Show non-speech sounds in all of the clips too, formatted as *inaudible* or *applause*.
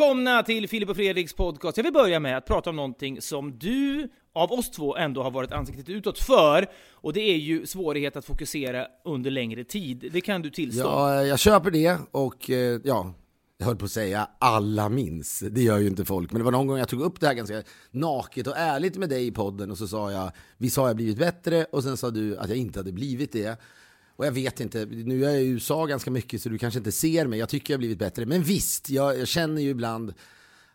välkomna till Filip och Fredriks podcast. Jag vill börja med att prata om någonting som du, av oss två, ändå har varit ansiktet utåt för. Och det är ju svårighet att fokusera under längre tid. Det kan du tillstå. Ja, jag köper det och eh, ja, jag höll på att säga alla minns. Det gör ju inte folk. Men det var någon gång jag tog upp det här ganska naket och ärligt med dig i podden och så sa jag, visst har jag blivit bättre? Och sen sa du att jag inte hade blivit det. Och jag vet inte, nu är jag i USA ganska mycket så du kanske inte ser mig. Jag tycker jag har blivit bättre. Men visst, jag, jag känner ju ibland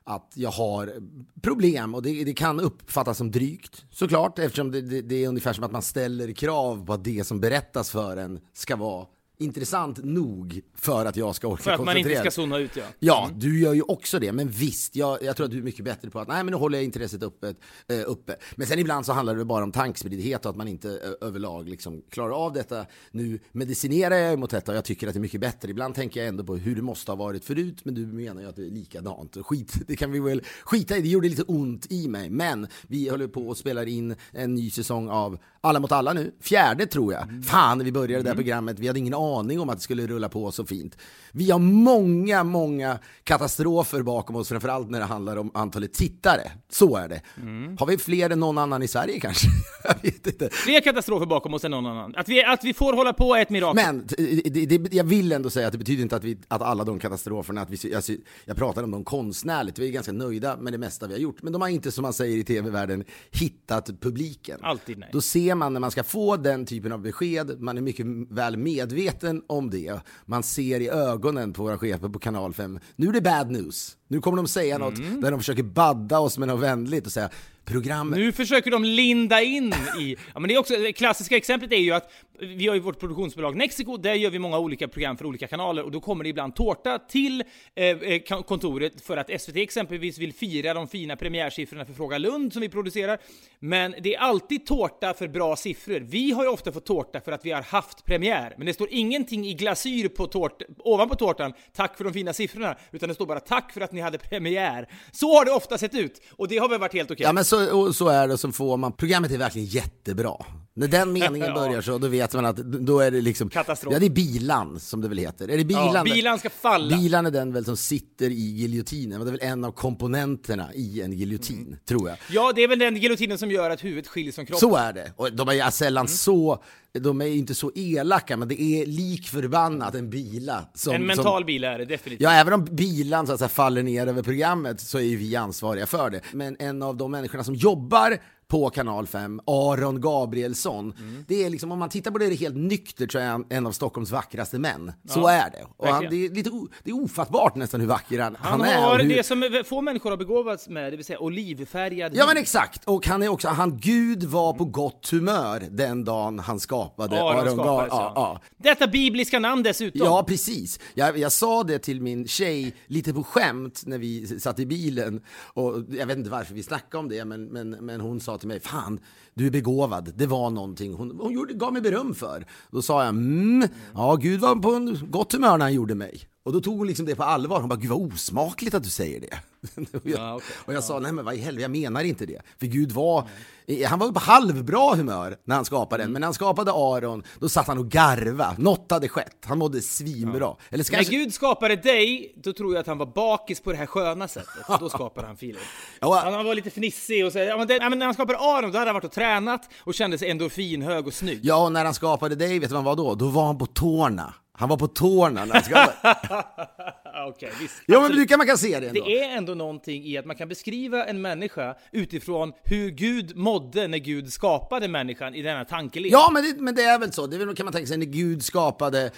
att jag har problem och det, det kan uppfattas som drygt såklart eftersom det, det, det är ungefär som att man ställer krav på att det som berättas för en ska vara intressant nog för att jag ska orka för att man inte koncentrera ska zona ut, ja. Ja, du gör ju också det, men visst, jag, jag tror att du är mycket bättre på att nej, men nu håller jag intresset uppe, eh, uppe. Men sen ibland så handlar det bara om tankspriddhet och att man inte eh, överlag liksom klarar av detta. Nu medicinerar jag mot detta och jag tycker att det är mycket bättre. Ibland tänker jag ändå på hur det måste ha varit förut, men du menar ju att det är likadant. Skit, *laughs* det kan vi väl skita i, det gjorde lite ont i mig. Men vi håller på och spelar in en ny säsong av Alla mot alla nu, fjärde tror jag. Fan, när vi började det här programmet, vi hade ingen aning om att det skulle rulla på så fint. Vi har många, många katastrofer bakom oss, framförallt när det handlar om antalet tittare. Så är det. Har vi fler än någon annan i Sverige kanske? *laughs* jag vet inte. Fler katastrofer bakom oss än någon annan. Att vi, att vi får hålla på är ett mirakel. Men det, det, jag vill ändå säga att det betyder inte att, vi, att alla de katastroferna, att vi, alltså, jag pratar om dem konstnärligt, vi är ganska nöjda med det mesta vi har gjort. Men de har inte, som man säger i tv-världen, hittat publiken. Alltid nej. Då ser man när man ska få den typen av besked, man är mycket väl medveten om det. Man ser i ögonen på våra chefer på kanal 5, nu är det bad news. Nu kommer de säga Mm. något där de försöker badda oss med något vänligt och säga programmet Nu försöker de linda in i... Ja, men det, är också, det klassiska exemplet är ju att vi har ju vårt produktionsbolag Mexico, där gör vi många olika program för olika kanaler och då kommer det ibland tårta till eh, eh, kontoret för att SVT exempelvis vill fira de fina premiärsiffrorna för Fråga Lund som vi producerar. Men det är alltid tårta för bra siffror. Vi har ju ofta fått tårta för att vi har haft premiär, men det står ingenting i glasyr på tårt, ovanpå tårtan, tack för de fina siffrorna, utan det står bara tack för att ni hade premiär. Så har det ofta sett ut, och det har väl varit helt okej. Ja men så, så är det, så får man, programmet är verkligen jättebra. När den *laughs* meningen Ja. börjar så, då vet man att då är det liksom, Katastrof. ja det är bilan som det väl heter. Är det bilan? Ja, bilan ska falla. Bilan är den väl som sitter i giljotinen, det är väl en av komponenterna i en giljotin, Mm. tror jag. Ja, det är väl den giljotinen som gör att huvudet skiljs från kroppen. Så är det. Och de är ju sällan Mm. så, de är inte så elaka, men det är lik förbannat en bila. Som, en mental som, bil är det definitivt. Ja, även om bilan så att säga, faller ner över programmet så är ju vi ansvariga för det. Men en av de människorna som jobbar på kanal 5, Aron Gabrielsson. Mm. Det är liksom, om man tittar på det helt nyktert så är han en av Stockholms vackraste män. Så Ja, är det. Och han, det, är lite o, det är ofattbart nästan hur vacker han, Han, han, är. har och hur, det som få människor har begåvats med, det vill säga olivfärgad Ja men exakt, och han är också, han Gud var på gott humör den dagen han skapade Aron Ga- skapades, ja, ja. Detta bibliska namn dessutom. Ja, precis. Jag, jag sa det till min tjej lite på skämt när vi satt i bilen. Och jag vet inte varför vi snackade om det, men, men, men hon sa till mig, fan, du är begåvad. Det var någonting hon, hon gjorde, gav mig beröm för. Då sa jag, mm, ja, Gud var på en gott humör när han gjorde mig. Och då tog hon liksom det på allvar. Hon bara, gud vad osmakligt att du säger det. *laughs* och jag, Ja, okej. och jag sa, nej men vad i helvete, jag menar inte det. För Gud var, eh, han var på halvbra humör när han skapade Mm. den. Men när han skapade Aron, då satt han och garva. Något hade skett. Han mådde svinbra. Eller ska När. Gud skapade dig, då tror jag att han var bakis på det här sköna sättet. Då skapade han Filip. *laughs* Ja, Han var lite fnissig och så, ja, men, det, ja, men när han skapade Aron, då hade han varit och tränat och kände sig endorfinhög och snygg. Ja, och när han skapade dig, vet du vad han var då? Då var han på tårna. Han var på tårna när han. *laughs* Okej, visst. ja, men du kan man kan se det ändå. Det är ändå någonting i att man kan beskriva en människa utifrån hur Gud mådde när Gud skapade människan i denna tankelek. Ja, men det, men det är väl så. Det kan man tänka sig när Gud skapade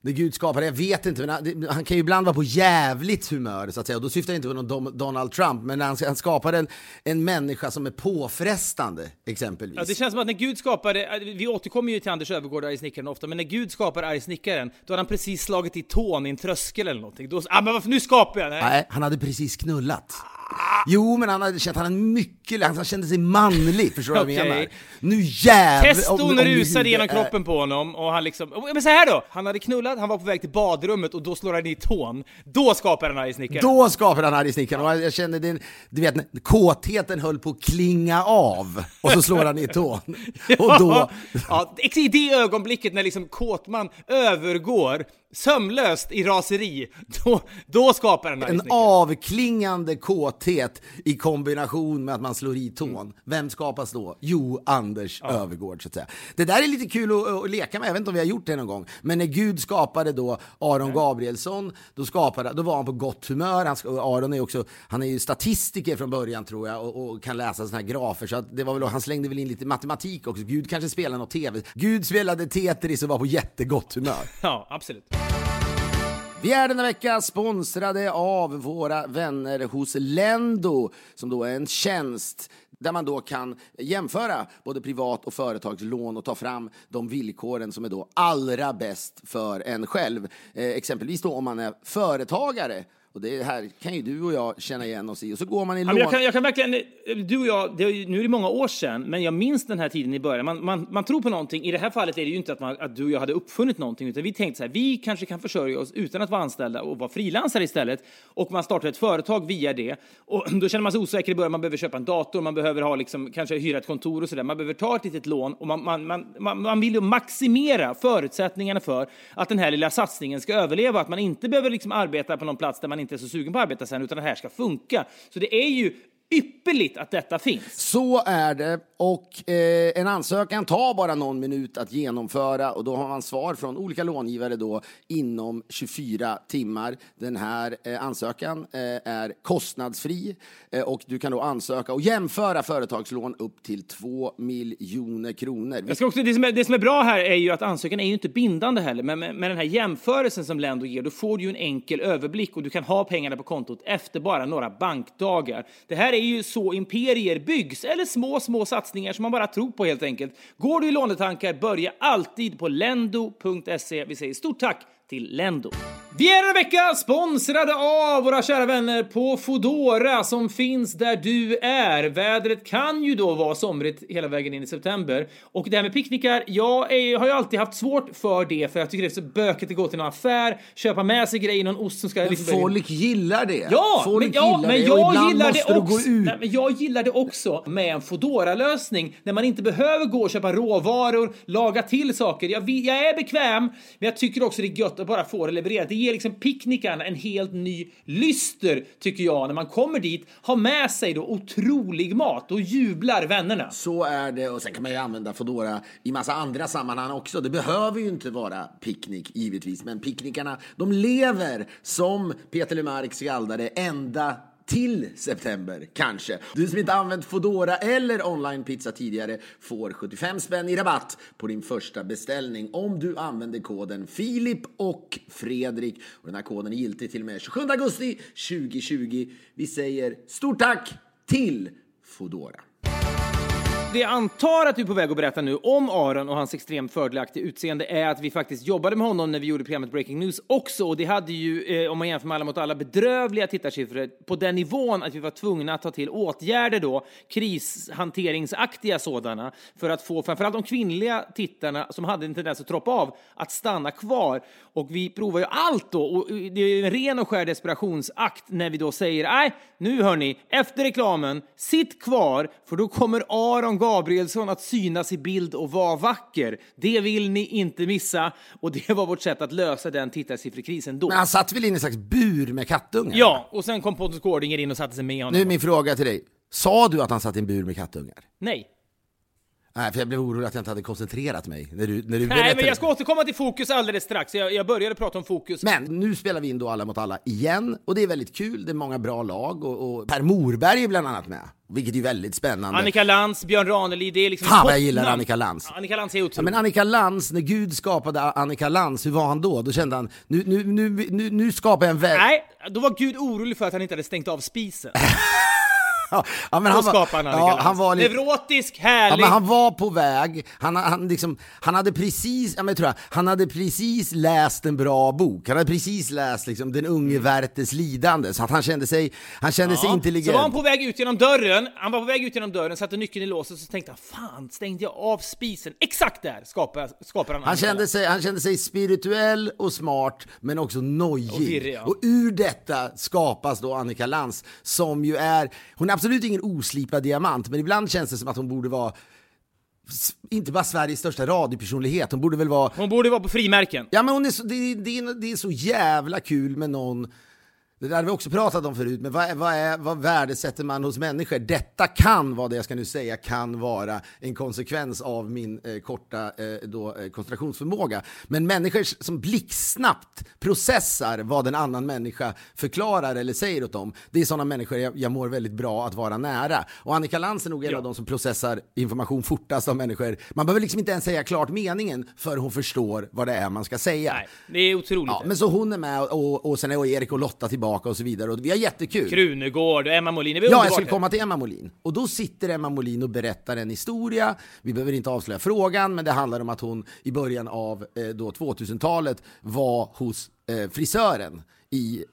när Gud skapade, jag vet inte, men han, han kan ju ibland vara på jävligt humör så att säga. Och då syftar jag inte på någon Donald Trump, men han, han skapade en, en människa som är påfrestande, exempelvis. Ja, det känns som att när Gud skapade, vi återkommer ju till Anders Öfvergård och Arg Snickaren ofta, men när Gud skapar Arg Snickaren, då hade han precis slagit i tån i en tröskel eller någonting. Då, ah, men varför, nu skapar jag! Nej. Nej, han hade precis knullat. Jo, men han hade känt han hade mycket, han kände sig manlig, förstår du vad jag menar? Nu jävlar! Teston rusade genom kroppen på honom och han liksom... Men så här då! Han hade knullat, han var på väg till badrummet och då slår han i tån. Då skapar han Arg Snickaren. Då skapade han arg snickaren och jag kände den, du vet, kåtheten höll på att klinga av och så slår han i tån. *laughs* Och då, ja, i det ögonblicket när liksom kåtman övergår sömlöst i raseri, då, då skapar han Arg en Snickaren. avklingande kåthet i kombination med att man slår i tån. Vem skapas då? Jo, Anders Övergård så att säga. Det där är lite kul att, att leka med, jag vet inte om vi har gjort det någon gång. Men när Gud skapade då Aron Gabrielsson, då, skapade, då var han på gott humör. Han, Aron är också, han är ju statistiker från början tror jag och, och kan läsa såna här grafer. Så det var väl, han slängde väl in lite matematik också. Gud kanske spelade något tv. Gud spelade Tetris och var på jättegott humör. *laughs* Ja, absolut. Vi är denna vecka sponsrade av våra vänner hos Lendo som då är en tjänst där man då kan jämföra både privat och företagslån och ta fram de villkoren som är då allra bäst för en själv. Eh, exempelvis då om man är företagare. Och det här kan ju du och jag känna igen oss i. Och så går man i Ja, lån... jag, kan, jag kan verkligen, du och jag, det är, nu är det många år sedan, men jag minns den här tiden i början. Man, man, man tror på någonting. I det här fallet är det ju inte att, man, att du och jag hade uppfunnit någonting, utan vi tänkte så här, vi kanske kan försörja oss utan att vara anställda och vara frilansare istället. Och man startar ett företag via det. Och då känner man sig osäker i början, man behöver köpa en dator, man behöver ha liksom, kanske hyra ett kontor och sådär. Man behöver ta ett litet lån och man, man, man, man, man vill ju maximera förutsättningarna för att den här lilla satsningen ska överleva. Att man inte behöver liksom arbeta på någon plats där man inte inte är så sugen på att arbeta sen, utan det här ska funka. Så det är ju ypperligt att detta finns. Så är det. Och eh, en ansökan tar bara någon minut att genomföra och då har man svar från olika långivare då inom 24 timmar. Den här eh, ansökan eh, är kostnadsfri eh, och du kan då ansöka och jämföra företagslån upp till 2 miljoner kronor. Jag ska också, det, som är, det som är bra här är ju att ansökan är ju inte bindande heller, men med, med den här jämförelsen som Lendo ger, då får du ju en enkel överblick och du kan ha pengarna på kontot efter bara några bankdagar. Det här är är ju så imperier byggs, eller små, små satsningar som man bara tror på helt enkelt. Går du i lånetankar, börja alltid på lendo.se. Vi säger stort tack till Lendo. Vi är denna vecka sponsrade av våra kära vänner på Fodora som finns där du är. Vädret kan ju då vara somrigt hela vägen in i september. Och det här med picknickar, jag är, har ju alltid haft svårt för det för jag tycker det är så bökigt att gå till någon affär, köpa med sig grejer, någon ost som ska... Men liksom- folk gillar det. Ja, folk men, ja, gillar men jag gillar det också. Nej, men jag gillar det också med en fodora lösning när man inte behöver gå och köpa råvaror, laga till saker. Jag, jag är bekväm, men jag tycker också det är gött att bara få det levererat. Det ger liksom picknickarna en helt ny lyster, tycker jag, när man kommer dit, har med sig då otrolig mat och jublar vännerna. Så är det och sen kan man ju använda Foodora i massa andra sammanhang också. Det behöver ju inte vara picknick givetvis, men picknickarna de lever som Peter Lemark skaldade ända till september, kanske. Du som inte använt Foodora eller online-pizza tidigare får 75 spänn i rabatt på din första beställning om du använder koden Filip och Fredrik. Och den här koden är giltig till och med 27 augusti 2020. Vi säger stort tack till Foodora. Det jag antar att du är på väg att berätta nu om Aron och hans extremt fördelaktiga utseende är att vi faktiskt jobbade med honom när vi gjorde programmet Breaking News också. Och det hade ju, eh, om man jämför med Alla mot alla, bedrövliga tittarsiffror på den nivån att vi var tvungna att ta till åtgärder då, krishanteringsaktiga sådana, för att få framförallt de kvinnliga tittarna som hade en tendens att troppa av, att stanna kvar. Och vi provar ju allt då, och eh, det är en ren och skär desperationsakt när vi då säger nej, nu hörni, efter reklamen, sitt kvar, för då kommer Aron Gabrielsson att synas i bild och vara vacker. Det vill ni inte missa. Och det var vårt sätt att lösa den tittarsiffrekrisen då. Men han satt väl i en slags bur med kattungar? Ja, och sen kom Pontus Gårdinger in och satte sig med honom. Nu är min fråga till dig. Sa du att han satt i en bur med kattungar? Nej. Nej, för jag blev orolig att jag inte hade koncentrerat mig när du, när du Nej, men jag ska återkomma till fokus alldeles strax. Jag, jag började prata om fokus. Men nu spelar vi in då Alla mot alla igen och det är väldigt kul. Det är många bra lag och, och Per Morberg är bland annat med, vilket är väldigt spännande. Annika Lantz, Björn Ranelid, det är liksom Fan vad jag gillar. Annika Lantz. Annika Lantz är Ja, otrolig. men Annika Lantz, när Gud skapade Annika Lantz, hur var han då? Då kände han, nu, nu, nu, nu, nu skapar jag en väg. Nej, då var Gud orolig för att han inte hade stängt av spisen. *laughs* Ja, ja, men han var, ja, han var lite, Neurotisk, Ja, härlig. men han var på väg, han, han, liksom, han hade precis, ja, men tror jag, han hade precis läst en bra bok, han hade precis läst liksom, Den unge Werthers lidande, så att han kände sig, han kände sig Ja, intelligent. Så var han på väg ut genom dörren, han var på väg ut genom dörren, satte nyckeln i låset och så tänkte han Fan, stängde jag av spisen? Exakt där skapar, skapar han Han kände, sig, han kände sig spirituell och smart, men också nojig. Och virrig, ja. Och ur detta skapas då Annika Lantz, som ju är, hon är absolut ingen oslipad diamant, men ibland känns det som att hon borde vara inte bara Sveriges största radiopersonlighet, hon borde väl vara Hon borde vara på frimärken. Ja men hon är så, det, det, det är så jävla kul med någon det där har vi också pratat om förut, men vad, är, vad, är, vad värdesätter man hos människor? Detta kan, vad det jag ska nu säga, kan vara en konsekvens av min eh, korta eh, då, eh, koncentrationsförmåga. Men människor som blixtsnabbt processar vad en annan människa förklarar eller säger åt dem, det är sådana människor jag, jag mår väldigt bra att vara nära. Och Annika Lantz är nog en Ja. av de som processar information fortast av människor. Man behöver liksom inte ens säga klart meningen för hon förstår vad det är man ska säga. Nej, det är otroligt. Ja, men så hon är med och, och sen är Erik och Lotta tillbaka och så vidare och vi har jättekul. Krunegård och Emma Molin, det Ja, jag skulle komma till Emma Molin. Och då sitter Emma Molin och berättar en historia. Vi behöver inte avslöja frågan, men det handlar om att hon i början av eh, då 2000-talet var hos eh, frisören i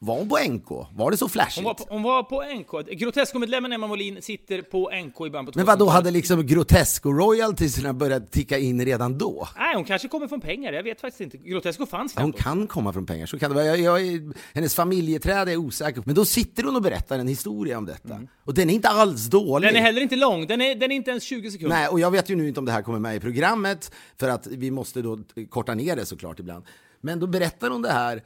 var hon på NK? Var det så flashigt? Hon var, på, hon var på NK. Grotesco-medlemmen Emma Molin sitter på NK i början på Men vad då 2000-talet. hade liksom Grotesco-royaltiesna börjat ticka in redan då? Nej, hon kanske kommer från pengar, jag vet faktiskt inte. Grotesco fanns Ja, hon knappt. kan komma från pengar, så kan det vara. Jag, jag, hennes familjeträd är osäker. Men då sitter hon och berättar en historia om detta. Och den är inte alls dålig. Mm. Den är heller inte lång, den är, den är inte ens 20 sekunder. Nej, och jag vet ju nu inte om det här kommer med i programmet, för att vi måste då korta ner det såklart ibland. Men då berättar hon det här,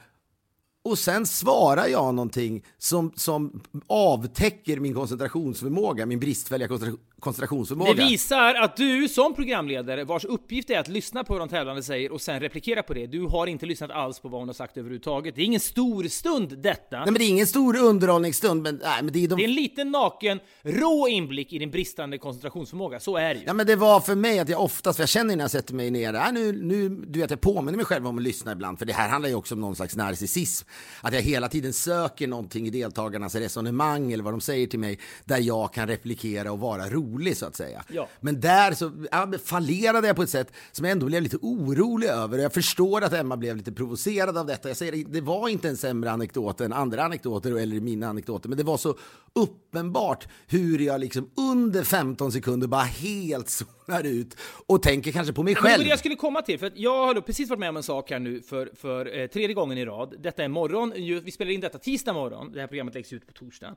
och sen svarar jag någonting som, som avtäcker min koncentrationsförmåga, min bristfälliga koncentration koncentrationsförmåga. Det visar att du som programledare, vars uppgift är att lyssna på vad de tävlande säger och sen replikera på det, du har inte lyssnat alls på vad hon har sagt överhuvudtaget. Det är ingen stor stund detta. Nej men det är ingen stor underhållningsstund, men, nej, men det är de Det är en liten naken, rå inblick i din bristande koncentrationsförmåga. Så är det ju. Ja men det var för mig att jag oftast, för jag känner när jag sätter mig ner, äh, nu, nu, du vet jag påminner mig själv om att lyssna ibland, för det här handlar ju också om någon slags narcissism. Att jag hela tiden söker någonting i deltagarnas resonemang eller vad de säger till mig, där jag kan replikera och vara rolig så att säga. Ja. Men där så ja, fallerade jag på ett sätt som jag ändå blev lite orolig över. Och jag förstår att Emma blev lite provocerad av detta. Jag säger det var inte en sämre anekdot än andra anekdoter eller mina anekdoter, men det var så uppenbart hur jag liksom under 15 sekunder bara helt zonar ut och tänker kanske på mig Men det var själv. det jag skulle komma till, för att jag har precis varit med om en sak här nu för, för eh, tredje gången i rad. Detta är morgon, vi spelar in detta tisdag morgon, det här programmet läggs ut på torsdag.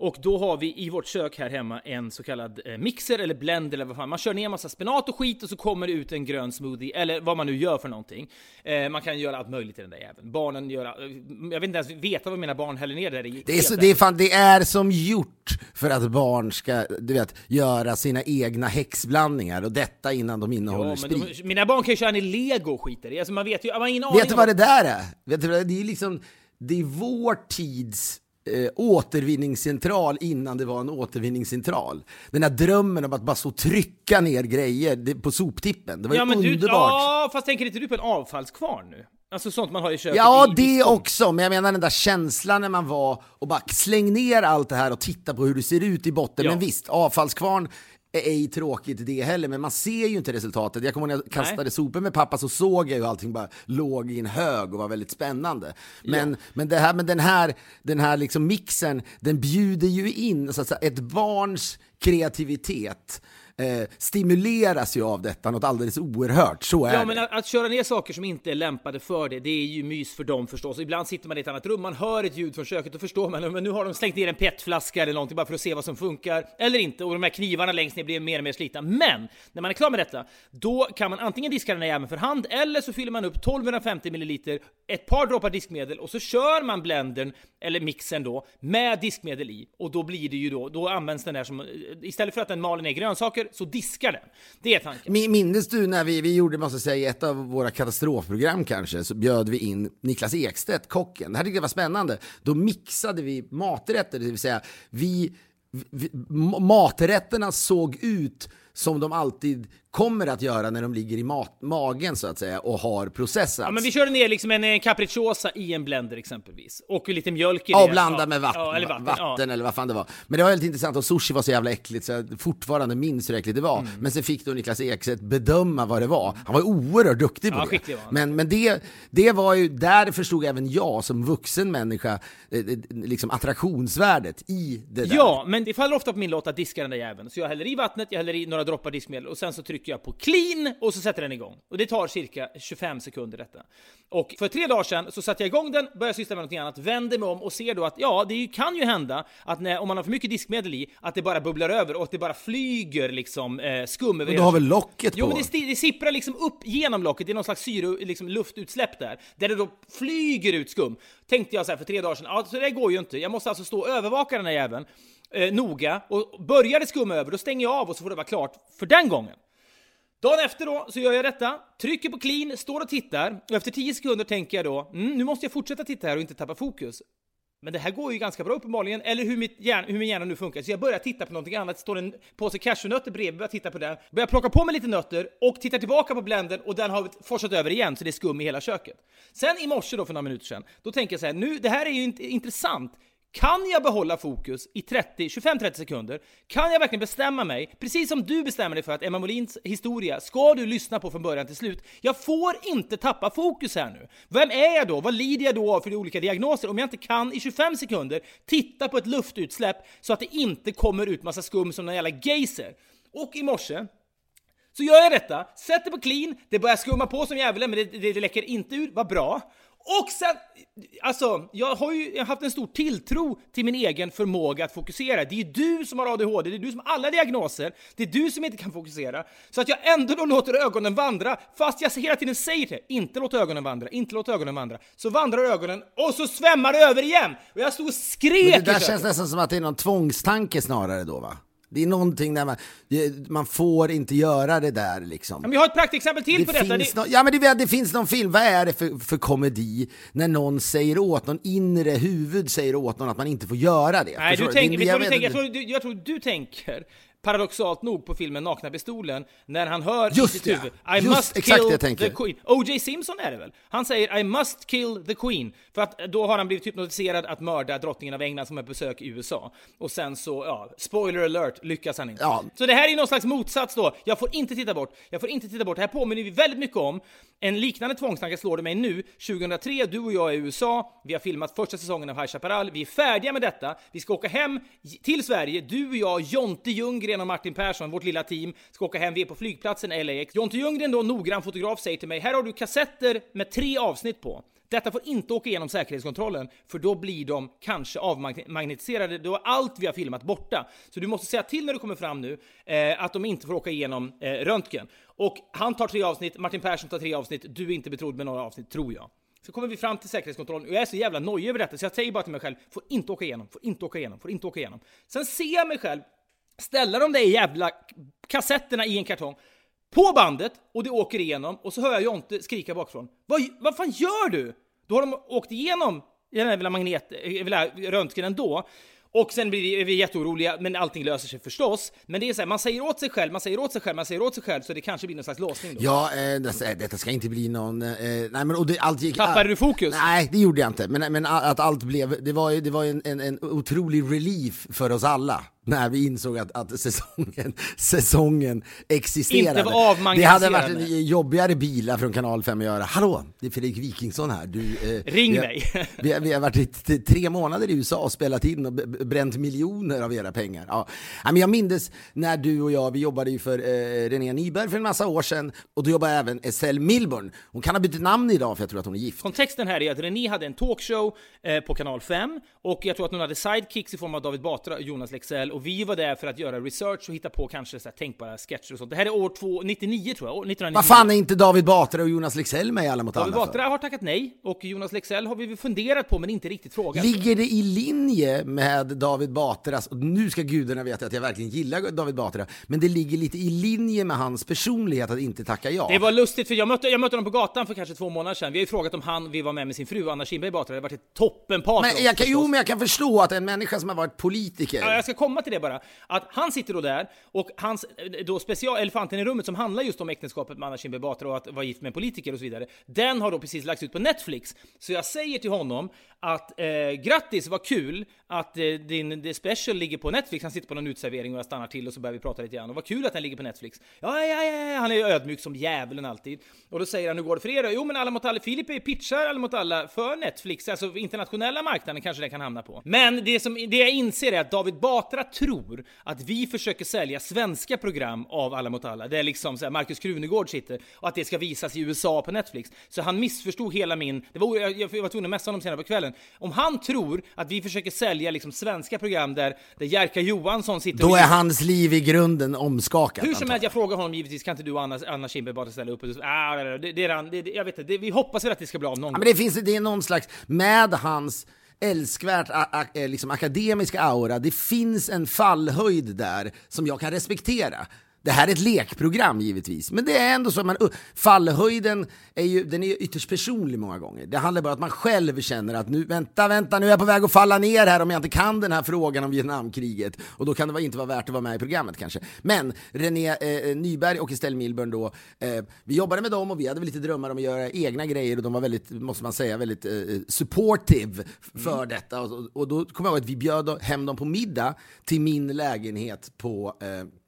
Och då har vi i vårt kök här hemma en så kallad eh, mixer eller blender eller vad fan. Man kör ner massa spenat och skit och så kommer det ut en grön smoothie, eller vad man nu gör för någonting. Eh, man kan göra allt möjligt i den där jäveln. Barnen gör, eh, jag vet inte ens veta vad mina barn häller ner där i. Det är, så, det, är fan, det är som gjort för att barn ska du vet, göra sina egna häxblandningar och detta innan de innehåller men sprit. de, mina barn kan ju köra ner lego och skit i. Alltså man vet ju, man har ingen aning Vet du vad det där är? Vet du, det är liksom, det är vår tids eh, återvinningscentral innan det var en återvinningscentral. Den här drömmen om att bara så trycka ner grejer på soptippen, det var Ja ju men du, underbart. ja fast tänker inte du på en avfallskvarn nu? Alltså sånt man har i köket Ja, i, det också, men jag menar den där känslan när man var och bara släng ner allt det här och titta på hur det ser ut i botten. Ja. Men visst, avfallskvarn är ej tråkigt det heller, men man ser ju inte resultatet. Jag kommer ihåg när jag kastade sopor med pappa så såg jag ju allting bara låg i en hög och var väldigt spännande. Men, men, det här, men den här, den här liksom mixen, den bjuder ju in så att säga, ett barns kreativitet eh, stimuleras ju av detta något alldeles oerhört. Så är Ja det. men att, att köra ner saker som inte är lämpade för det, det är ju mys för dem förstås. Ibland sitter man i ett annat rum, man hör ett ljud från köket och förstår man men nu har de slängt ner en petflaska eller någonting bara för att se vad som funkar eller inte. Och de här knivarna längst ner blir mer och mer slitna. Men när man är klar med detta, då kan man antingen diska den här jäveln för hand eller så fyller man upp 1250 ml, ett par droppar diskmedel och så kör man blendern eller mixen då med diskmedel i och då blir det ju då, då används den där som istället för att den maler ner grönsaker saker så diskar den. Det är tanken. Minns du när vi, vi gjorde, måste jag säga, i ett av våra katastrofprogram kanske, så bjöd vi in Niklas Ekstedt, kocken. Det här tyckte jag var spännande. Då mixade vi maträtter, det vill säga vi, vi maträtterna såg ut som de alltid kommer att göra när de ligger i mat, magen så att säga och har processats. Ja, men vi körde ner liksom en eh, capricciosa i en blender exempelvis. Och lite mjölk i Ja, det. och blanda Ja, med vatten, Ja, eller vatten, vatten. ja. eller vad fan det var. Men det var väldigt intressant och sushi var så jävla äckligt så jag fortfarande minns hur äckligt det var. Mm. Men sen fick då Niklas Ekstedt bedöma vad det var. Han var oerhört duktig på Ja, det. Men, men det, det var ju, där förstod även jag som vuxen människa eh, eh, liksom attraktionsvärdet i det där. Ja, men det faller ofta på min lott att diska den där jäveln. Så jag häller i vattnet, jag häller i några droppar diskmedel och sen så trycker jag på clean och så sätter den igång. Och det tar cirka 25 sekunder detta. Och för tre dagar sedan så satte jag igång den, började syssla med någonting annat, vänder mig om och ser då att ja, det kan ju hända att när, om man har för mycket diskmedel i, att det bara bubblar över och att det bara flyger liksom eh, skum över Men du har väl locket Jo, på? men det, det sipprar liksom upp genom locket, det är någon slags syre, liksom luftutsläpp där, där det då flyger ut skum. Tänkte jag så här för tre dagar sedan, ja, så det går ju inte. Jag måste alltså stå och övervaka den här jäveln eh, noga, och börjar det skumma över, då stänger jag av och så får det vara klart för den gången. Dagen efter då så gör jag detta, trycker på clean, står och tittar och efter 10 sekunder tänker jag då, mm, nu måste jag fortsätta titta här och inte tappa fokus. Men det här går ju ganska bra uppenbarligen, eller hur, mitt hjärna, hur min hjärna nu funkar. Så jag börjar titta på någonting annat, står en påse cashewnötter bredvid, börjar titta på den, börjar plocka på mig lite nötter och tittar tillbaka på blenden och den har forsat över igen så det är skum i hela köket. Sen i morse då för några minuter sedan, då tänker jag så här, nu, det här är ju int- intressant. Kan jag behålla fokus i 30, 25-30 sekunder? Kan jag verkligen bestämma mig, precis som du bestämmer dig för att Emma Molins historia ska du lyssna på från början till slut. Jag får inte tappa fokus här nu. Vem är jag då? Vad lider jag då av för olika diagnoser om jag inte kan i 25 sekunder titta på ett luftutsläpp så att det inte kommer ut massa skum som en jävla geyser? Och i morse så gör jag detta, sätter på clean, det börjar skumma på som djävulen men det, det, det läcker inte ut, vad bra. Och sen, alltså, jag har ju haft en stor tilltro till min egen förmåga att fokusera. Det är ju du som har ADHD, det är du som har alla diagnoser, det är du som inte kan fokusera. Så att jag ändå då låter ögonen vandra, fast jag hela tiden säger det, inte låt ögonen vandra, inte låt ögonen vandra. Så vandrar ögonen och så svämmar det över igen! Och jag stod och skrek Men det där känns nästan som att det är någon tvångstanke snarare då va? Det är någonting där man, man får inte göra det där liksom. Men jag har ett praktexempel till på Det detta. finns, Det- nå- ja, men det, det finns någon film, vad är det för, för komedi när någon säger åt, någon inre huvud säger åt någon att man inte får göra det? Nej, Förstår du tänker, tror, jag tror du tänker paradoxalt nog på filmen Nakna Pistolen när han hör Just i sitt huvud just I must exakt kill det jag the Queen. O.J. Simpson är det väl? Han säger I must kill the Queen för att då har han blivit hypnotiserad att mörda drottningen av England som är på besök i USA. Och sen så, ja, spoiler alert, lyckas han inte. Ja. Så det här är någon slags motsats då. Jag får inte titta bort, jag får inte titta bort. Det här påminner vi väldigt mycket om. En liknande tvångstanke slår det mig nu. 2003, du och jag är i USA. Vi har filmat första säsongen av High Chaparral. Vi är färdiga med detta. Vi ska åka hem till Sverige. Du och jag, Jonte Ljunggren och Martin Persson, vårt lilla team, ska åka hem. Vi är på flygplatsen LAX. Jonte Ljunggren, då noggrann fotograf, säger till mig, här har du kassetter med tre avsnitt på. Detta får inte åka igenom säkerhetskontrollen, för då blir de kanske avmagnetiserade. Då är allt vi har filmat borta. Så du måste säga till när du kommer fram nu eh, att de inte får åka igenom eh, röntgen. Och han tar tre avsnitt, Martin Persson tar tre avsnitt, du är inte betrodd med några avsnitt, tror jag. Så kommer vi fram till säkerhetskontrollen och jag är så jävla nojig över detta så jag säger bara till mig själv, får inte åka igenom, får inte åka igenom, får inte åka igenom. Sen ser jag mig själv ställa de där jävla kassetterna i en kartong på bandet och det åker igenom och så hör jag Jonte skrika bakifrån. Vad, vad fan gör du? Då har de åkt igenom den här jävla magnet, äh, jävla röntgen ändå. Och sen blir vi- jätteoroliga, men allting löser sig förstås. Men det är så här, man säger åt sig själv, man säger åt sig själv, man säger åt sig själv, så det kanske blir någon slags låsning då. Ja, eh, det- detta ska inte bli någon... Eh, nej, men och det, allt gick... Tappade du fokus? Nej, det gjorde jag inte. Men, men att allt blev... Det var ju det var en, en, en otrolig relief för oss alla när vi insåg att, att säsongen, *laughs* säsongen existerade. Inte var det hade varit en jobbigare bilar från kanal 5 att göra. Hallå, det är Fredrik Wikingsson här. Du, eh, Ring vi har, mig. *laughs* vi, har, vi har varit i tre månader i USA och spelat in och bränt miljoner av era pengar. Ja. Men jag minns när du och jag, vi jobbade ju för eh, René Nyberg för en massa år sedan och då jobbade även Estelle Milburn. Hon kan ha bytt namn idag för jag tror att hon är gift. Kontexten här är att René hade en talkshow eh, på kanal 5 och jag tror att hon hade sidekicks i form av David Batra och Jonas Lexell och vi var där för att göra research och hitta på kanske så här tänkbara sketcher och sånt. Det här är år två, 99 tror jag, år 1999. Vad fan är inte David Batra och Jonas Lexell med i Alla mot alla David? Batra har tackat nej och Jonas Lexell har vi funderat på men inte riktigt frågat. Ligger det i linje med David Batras, och nu ska gudarna veta att jag verkligen gillar David Batra, men det ligger lite i linje med hans personlighet att inte tacka ja. Det var lustigt för jag mötte, jag mötte honom på gatan för kanske två månader sedan. Vi har ju frågat om han vill vara med med sin fru Anna Kinberg Batra. Det har varit ett toppenpar men jag kan, jo, men jag kan förstå att en människa som har varit politiker, Ja, jag ska komma till det bara. Att han sitter då där och hans eh, då special, elefanten i rummet som handlar just om äktenskapet med Anna Kinberg Batra och att vara gift med en politiker och så vidare. Den har då precis lagts ut på Netflix. Så jag säger till honom att eh, grattis, vad kul att eh, din the special ligger på Netflix. Han sitter på någon utservering och jag stannar till och så börjar vi prata lite grann. Och vad kul att den ligger på Netflix. Ja, ja, ja, ja. han är ödmjuk som djävulen alltid. Och då säger han, hur går det för er då? Jo, men Alla mot alla, Filip pitchar Alla mot alla för Netflix, alltså internationella marknaden kanske den kan hamna på. Men det, som, det jag inser är att David Batra tror att vi försöker sälja svenska program av Alla mot alla, där liksom så här Marcus Krunegård sitter, och att det ska visas i USA på Netflix. Så han missförstod hela min, det var, jag, jag var tvungen att messa honom senare på kvällen. Om han tror att vi försöker sälja liksom svenska program där, där Jerka Johansson sitter då är hans liv i grunden omskakat. hur som helst, jag frågar honom givetvis, kan inte du och Anna, Anna Kinberg bara ställa upp? Och så, ah, det, det det, det, jag vet inte, vi hoppas väl att det ska bli av någon Ja, men det finns det är någon slags, med hans älskvärt eh, liksom akademiska aura, det finns en fallhöjd där som jag kan respektera. Det här är ett lekprogram givetvis, men det är ändå så att man, uh, fallhöjden är ju, den är ju ytterst personlig många gånger. Det handlar bara om att man själv känner att nu, vänta, vänta, nu är jag på väg att falla ner här om jag inte kan den här frågan om Vietnamkriget. Och då kan det inte vara värt att vara med i programmet kanske. Men René eh, Nyberg och Estelle Milburn då, eh, vi jobbade med dem och vi hade väl lite drömmar om att göra egna grejer och de var väldigt, måste man säga, väldigt eh, supportive för detta. Och, och då kommer jag ihåg att vi bjöd hem dem på middag till min lägenhet på eh,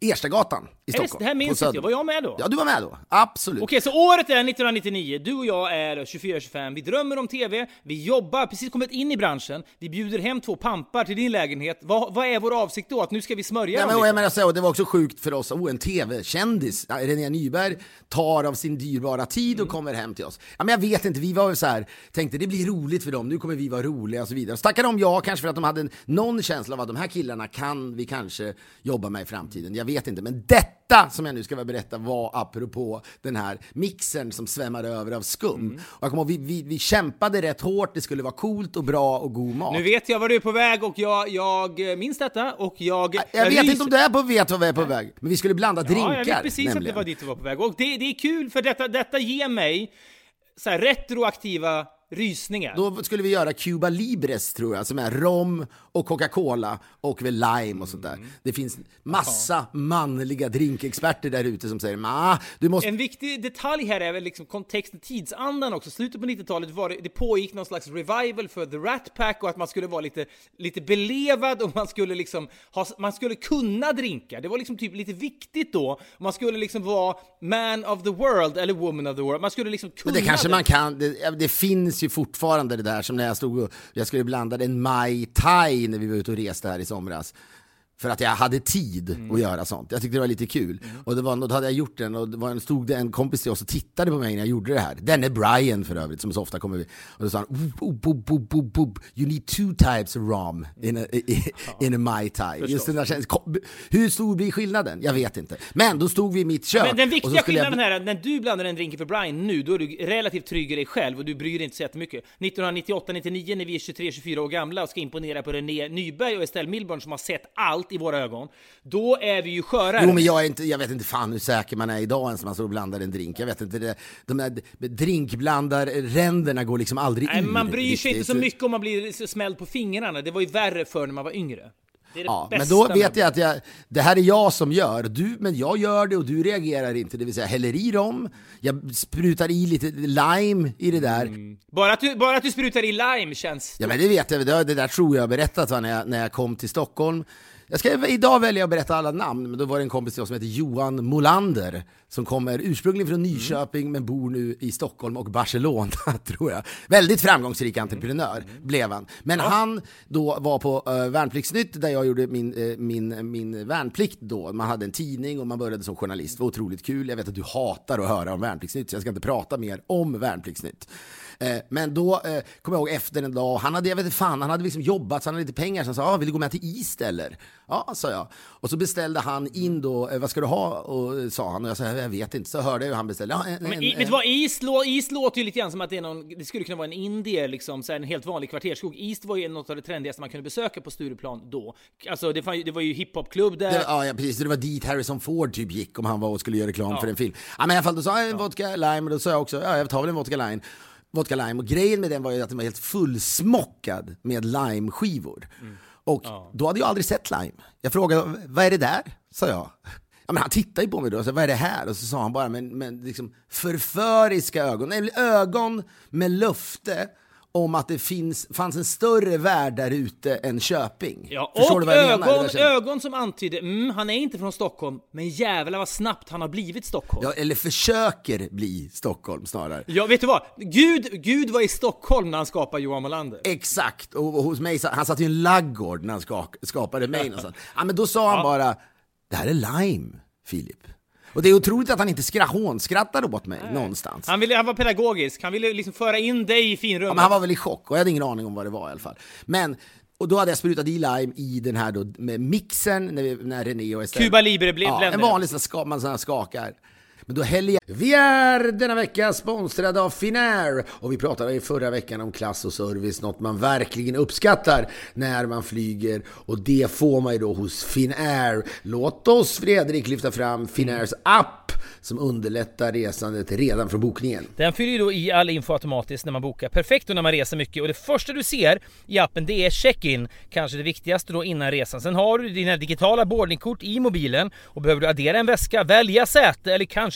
Erstagatan i Är det, Stockholm. det här minns inte jag, var jag med då? Ja, du var med då. Absolut. Okej, så året är 1999, du och jag är 24-25, vi drömmer om TV, vi jobbar, precis kommit in i branschen, vi bjuder hem två pampar till din lägenhet. Vad, vad är vår avsikt då? Att nu ska vi smörja Ja, dem men, jag menar, så, det var också sjukt för oss, oh, en tv-kändis, René Nyberg, tar av sin dyrbara tid Mm. och kommer hem till oss. Ja, men jag vet inte, vi var så här, tänkte det blir roligt för dem, nu kommer vi vara roliga och så vidare. Så tackade de ja, kanske för att de hade någon känsla av att de här killarna kan vi kanske jobba med i framtiden. Jag vet inte, men detta som jag nu ska berätta var apropå den här mixern som svämmade över av skum. Mm. Och jag kommer ihåg, vi, vi, vi kämpade rätt hårt, det skulle vara coolt och bra och god mat. Nu vet jag var du är på väg och jag, jag minns detta och jag... Jag vet ryser- inte om du är på vet vad vi är på väg, men vi skulle blanda drinkar. Ja, jag vet precis att nämligen. det var dit du var på väg. Och det, det är kul för detta, detta ger mig så här retroaktiva rysningar. Då skulle vi göra Cuba Libres tror jag, som är rom och Coca-Cola och väl lime och sånt där. Mm. Det finns massa manliga drinkexperter där ute som säger Ma, du måste... En viktig detalj här är väl liksom kontexten, tidsandan också. Slutet på 90-talet var det, det pågick någon slags revival för The Rat Pack och att man skulle vara lite, lite belevad och man skulle liksom ha, man skulle kunna drinka. Det var liksom typ lite viktigt då. Man skulle liksom vara man of the world eller woman of the world. Man skulle liksom kunna Men det kanske man kan, det, det finns ju fortfarande det där som när jag stod och jag skulle blanda en Mai Tai när vi var ute och reste här i somras. För att jag hade tid Mm. att göra sånt. Jag tyckte det var lite kul. Och det var, då hade jag gjort den och det var en, stod det en kompis till oss och tittade på mig när jag gjorde det här. Den är Brian för övrigt, som så ofta kommer. Och då sa han, "Oop, oop, oop, oop, oop, oop. you need two types of rom in a, i, in a Mai Tai. Just den där känslan. Hur stor blir skillnaden? Jag vet inte. Men då stod vi i mitt kök. Men den viktiga skulle jag- skillnaden här är att när du blandar en drink för Brian nu, då är du relativt trygg i dig själv och du bryr dig inte så jättemycket. 1998-99 när vi är 23-24 år gamla och ska imponera på René Nyberg och Estelle Milburn som har sett allt i våra ögon, då är vi ju skörare. Jo men jag, är inte, jag vet inte fan hur säker man är idag ens när man står och blandar en drink. Jag vet inte, det, de där drinkblandarränderna går liksom aldrig Nej, ur. man bryr sig inte så mycket om man blir smälld på fingrarna. Det var ju värre för när man var yngre. Det är det Ja, men då vet jag att jag, det här är jag som gör, du, men jag gör det och du reagerar inte. Det vill säga häller i dem, jag sprutar i lite lime i det där. Bara att, du, bara att du sprutar i lime känns... Ja men det vet jag, det, det där tror jag har berättat va, när, jag, när jag kom till Stockholm. Jag ska idag välja att berätta alla namn, men då var det en kompis till oss som heter Johan Molander som kommer ursprungligen från Nyköping men bor nu i Stockholm och Barcelona *laughs* tror jag. Väldigt framgångsrik entreprenör blev han. Men han då var på uh, Värnpliktsnytt där jag gjorde min, eh, min, min värnplikt då. Man hade en tidning och man började som journalist. Det var otroligt kul. Jag vet att du hatar att höra om Värnpliktsnytt så jag ska inte prata mer om Värnpliktsnytt. Eh, men då eh, kom jag ihåg efter en dag, han hade, jag vet inte fan, han hade liksom jobbat så han hade lite pengar. Så han sa, ah, vill du gå med till East eller? Ja, sa jag. Och så beställde han in då, eh, vad ska du ha? Och, sa han och jag sa, jag vet inte. Så hörde jag hur han beställde. Ja, en, Men en, i, vet du vad, East, lå, East låter ju lite grann som att det, är någon, det skulle kunna vara en indier, liksom, så en helt vanlig kvartersskog. East var ju något av det trendigaste man kunde besöka på Stureplan då. Alltså det, fann, det var ju hiphopklubb där. Det, ja, ja, precis. Det var dit Harrison Ford typ gick om han var och skulle göra reklam för en film. Ja, men i alla fall, då sa jag en vodka lime och då sa jag också, ja, jag tar väl en vodka lime. Vodka lime. Och grejen med den var ju att den var helt fullsmockad med limeskivor. Och då hade jag aldrig sett lime. Jag frågade, vad är det där? Sa jag. Ja, men han tittade ju på mig då och sa, vad är det här? Och så sa han bara, men, men liksom förföriska ögon. Nej, ögon med löfte om att det finns, fanns en större värld där ute än Köping. Ja, Förstår och ögon, ögon som antydde, mm, han är inte från Stockholm, men jävlar vad snabbt han har blivit Stockholm. Ja, eller försöker bli Stockholm snarare. Ja, vet du vad? Gud, Gud var i Stockholm när han skapade Johan Molander. Exakt, och, och hos mig, han satt i en laggård när han ska, skapade mig *laughs* någonstans. Ja, men då sa han bara, det här är lime, Filip. Och det är otroligt att han inte skra, hånskrattade åt mig någonstans. Han, ville, han var pedagogisk, han ville liksom föra in dig i finrummet. Ja, men han var väl i chock och jag hade ingen aning om vad det var i alla fall. Men, och då hade jag sprutat i lime i den här då med mixern när, vi, när René och Estelle... Cuba Libre bli- Ja, en vanlig sån här ska, man sån här skakar. Men då häller jag... Vi är denna vecka sponsrade av Finnair och vi pratade i förra veckan om klass och service, något man verkligen uppskattar när man flyger och det får man ju då hos Finnair. Låt oss Fredrik lyfta fram Finnairs app som underlättar resandet redan från bokningen. Den fyller ju då i all info automatiskt när man bokar. Perfekt då när man reser mycket och det första du ser i appen det är check-in. Kanske det viktigaste då innan resan. Sen har du dina digitala boardingkort i mobilen och behöver du addera en väska, välja säte eller kanske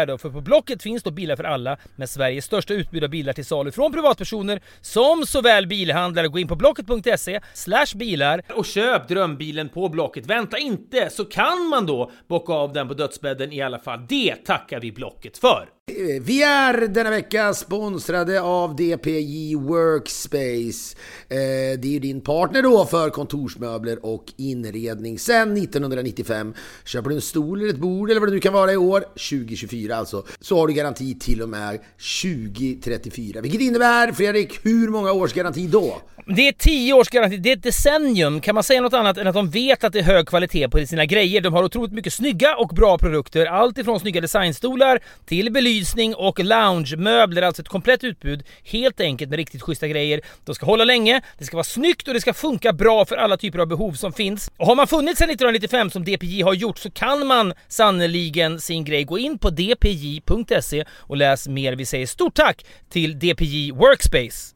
då. För på Blocket finns då bilar för alla med Sveriges största utbud av bilar till salu från privatpersoner som såväl bilhandlare. Gå in på blocket.se slash bilar och köp drömbilen på Blocket. Vänta inte så kan man då bocka av den på dödsbädden i alla fall. Det tackar vi Blocket för. Vi är denna vecka sponsrade av DPJ Workspace. Eh, Det är ju din partner då för kontorsmöbler och inredning sedan 1995. Köper du en stol eller ett bord eller vad det nu kan vara i år, 2024 alltså, så har du garanti till och med 2034. Vilket innebär, Fredrik, hur många års garanti då? Det är 10 års garanti, det är ett decennium. Kan man säga något annat än att de vet att det är hög kvalitet på sina grejer? De har otroligt mycket snygga och bra produkter. Allt ifrån snygga designstolar till belysning och loungemöbler. Alltså ett komplett utbud. Helt enkelt med riktigt schyssta grejer. De ska hålla länge, det ska vara snyggt och det ska funka bra för alla typer av behov som finns. Och har man funnits sedan 1995 som DPJ har gjort så kan man sannoliken sin grej. Gå in på dpj.se och läs mer. Vi säger stort tack till DPJ Workspace.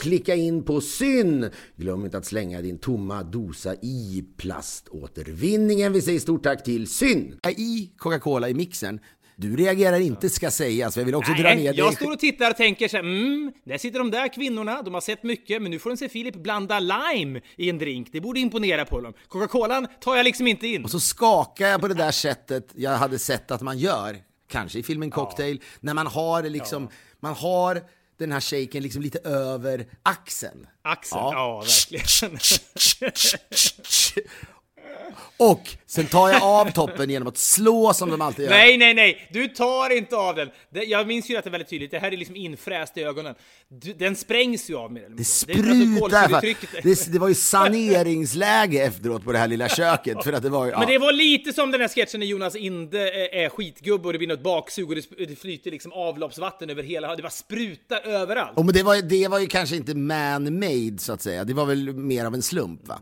klicka in på syn. Glöm inte att slänga din tomma dosa i plaståtervinningen. Vi säger stort tack till syn. I Coca-Cola i mixen. Du reagerar inte ska sägas, för jag vill också dra ner Nej, dig. jag står och tittar och tänker så här, mm, där sitter de där kvinnorna, de har sett mycket, men nu får de se Filip blanda lime i en drink. Det borde imponera på dem. Coca-Colan tar jag liksom inte in. Och så skakar jag på det där sättet jag hade sett att man gör, kanske i filmen Cocktail, när man har liksom, man har den här shaken liksom lite över axeln. Axel, ja, verkligen. *laughs* *laughs* Och sen tar jag av toppen genom att slå som de alltid gör. Nej, nej, nej! Du tar inte av den! Det, jag minns ju att det är väldigt tydligt, det här är liksom infräst i ögonen. Du, den sprängs ju av mer eller Det mindre. alltså sprutar! kolsyretrycket. det, det var ju saneringsläge efteråt på det här lilla köket. För att det var ju, ja. Men det var lite som den här sketchen när Jonas Inde är, skitgubbe och det blir något baksug och det, det flyter liksom avloppsvatten över hela... Det bara sprutar överallt. Och men det, var, det var ju kanske inte man-made så att säga. Det var väl mer av en slump va?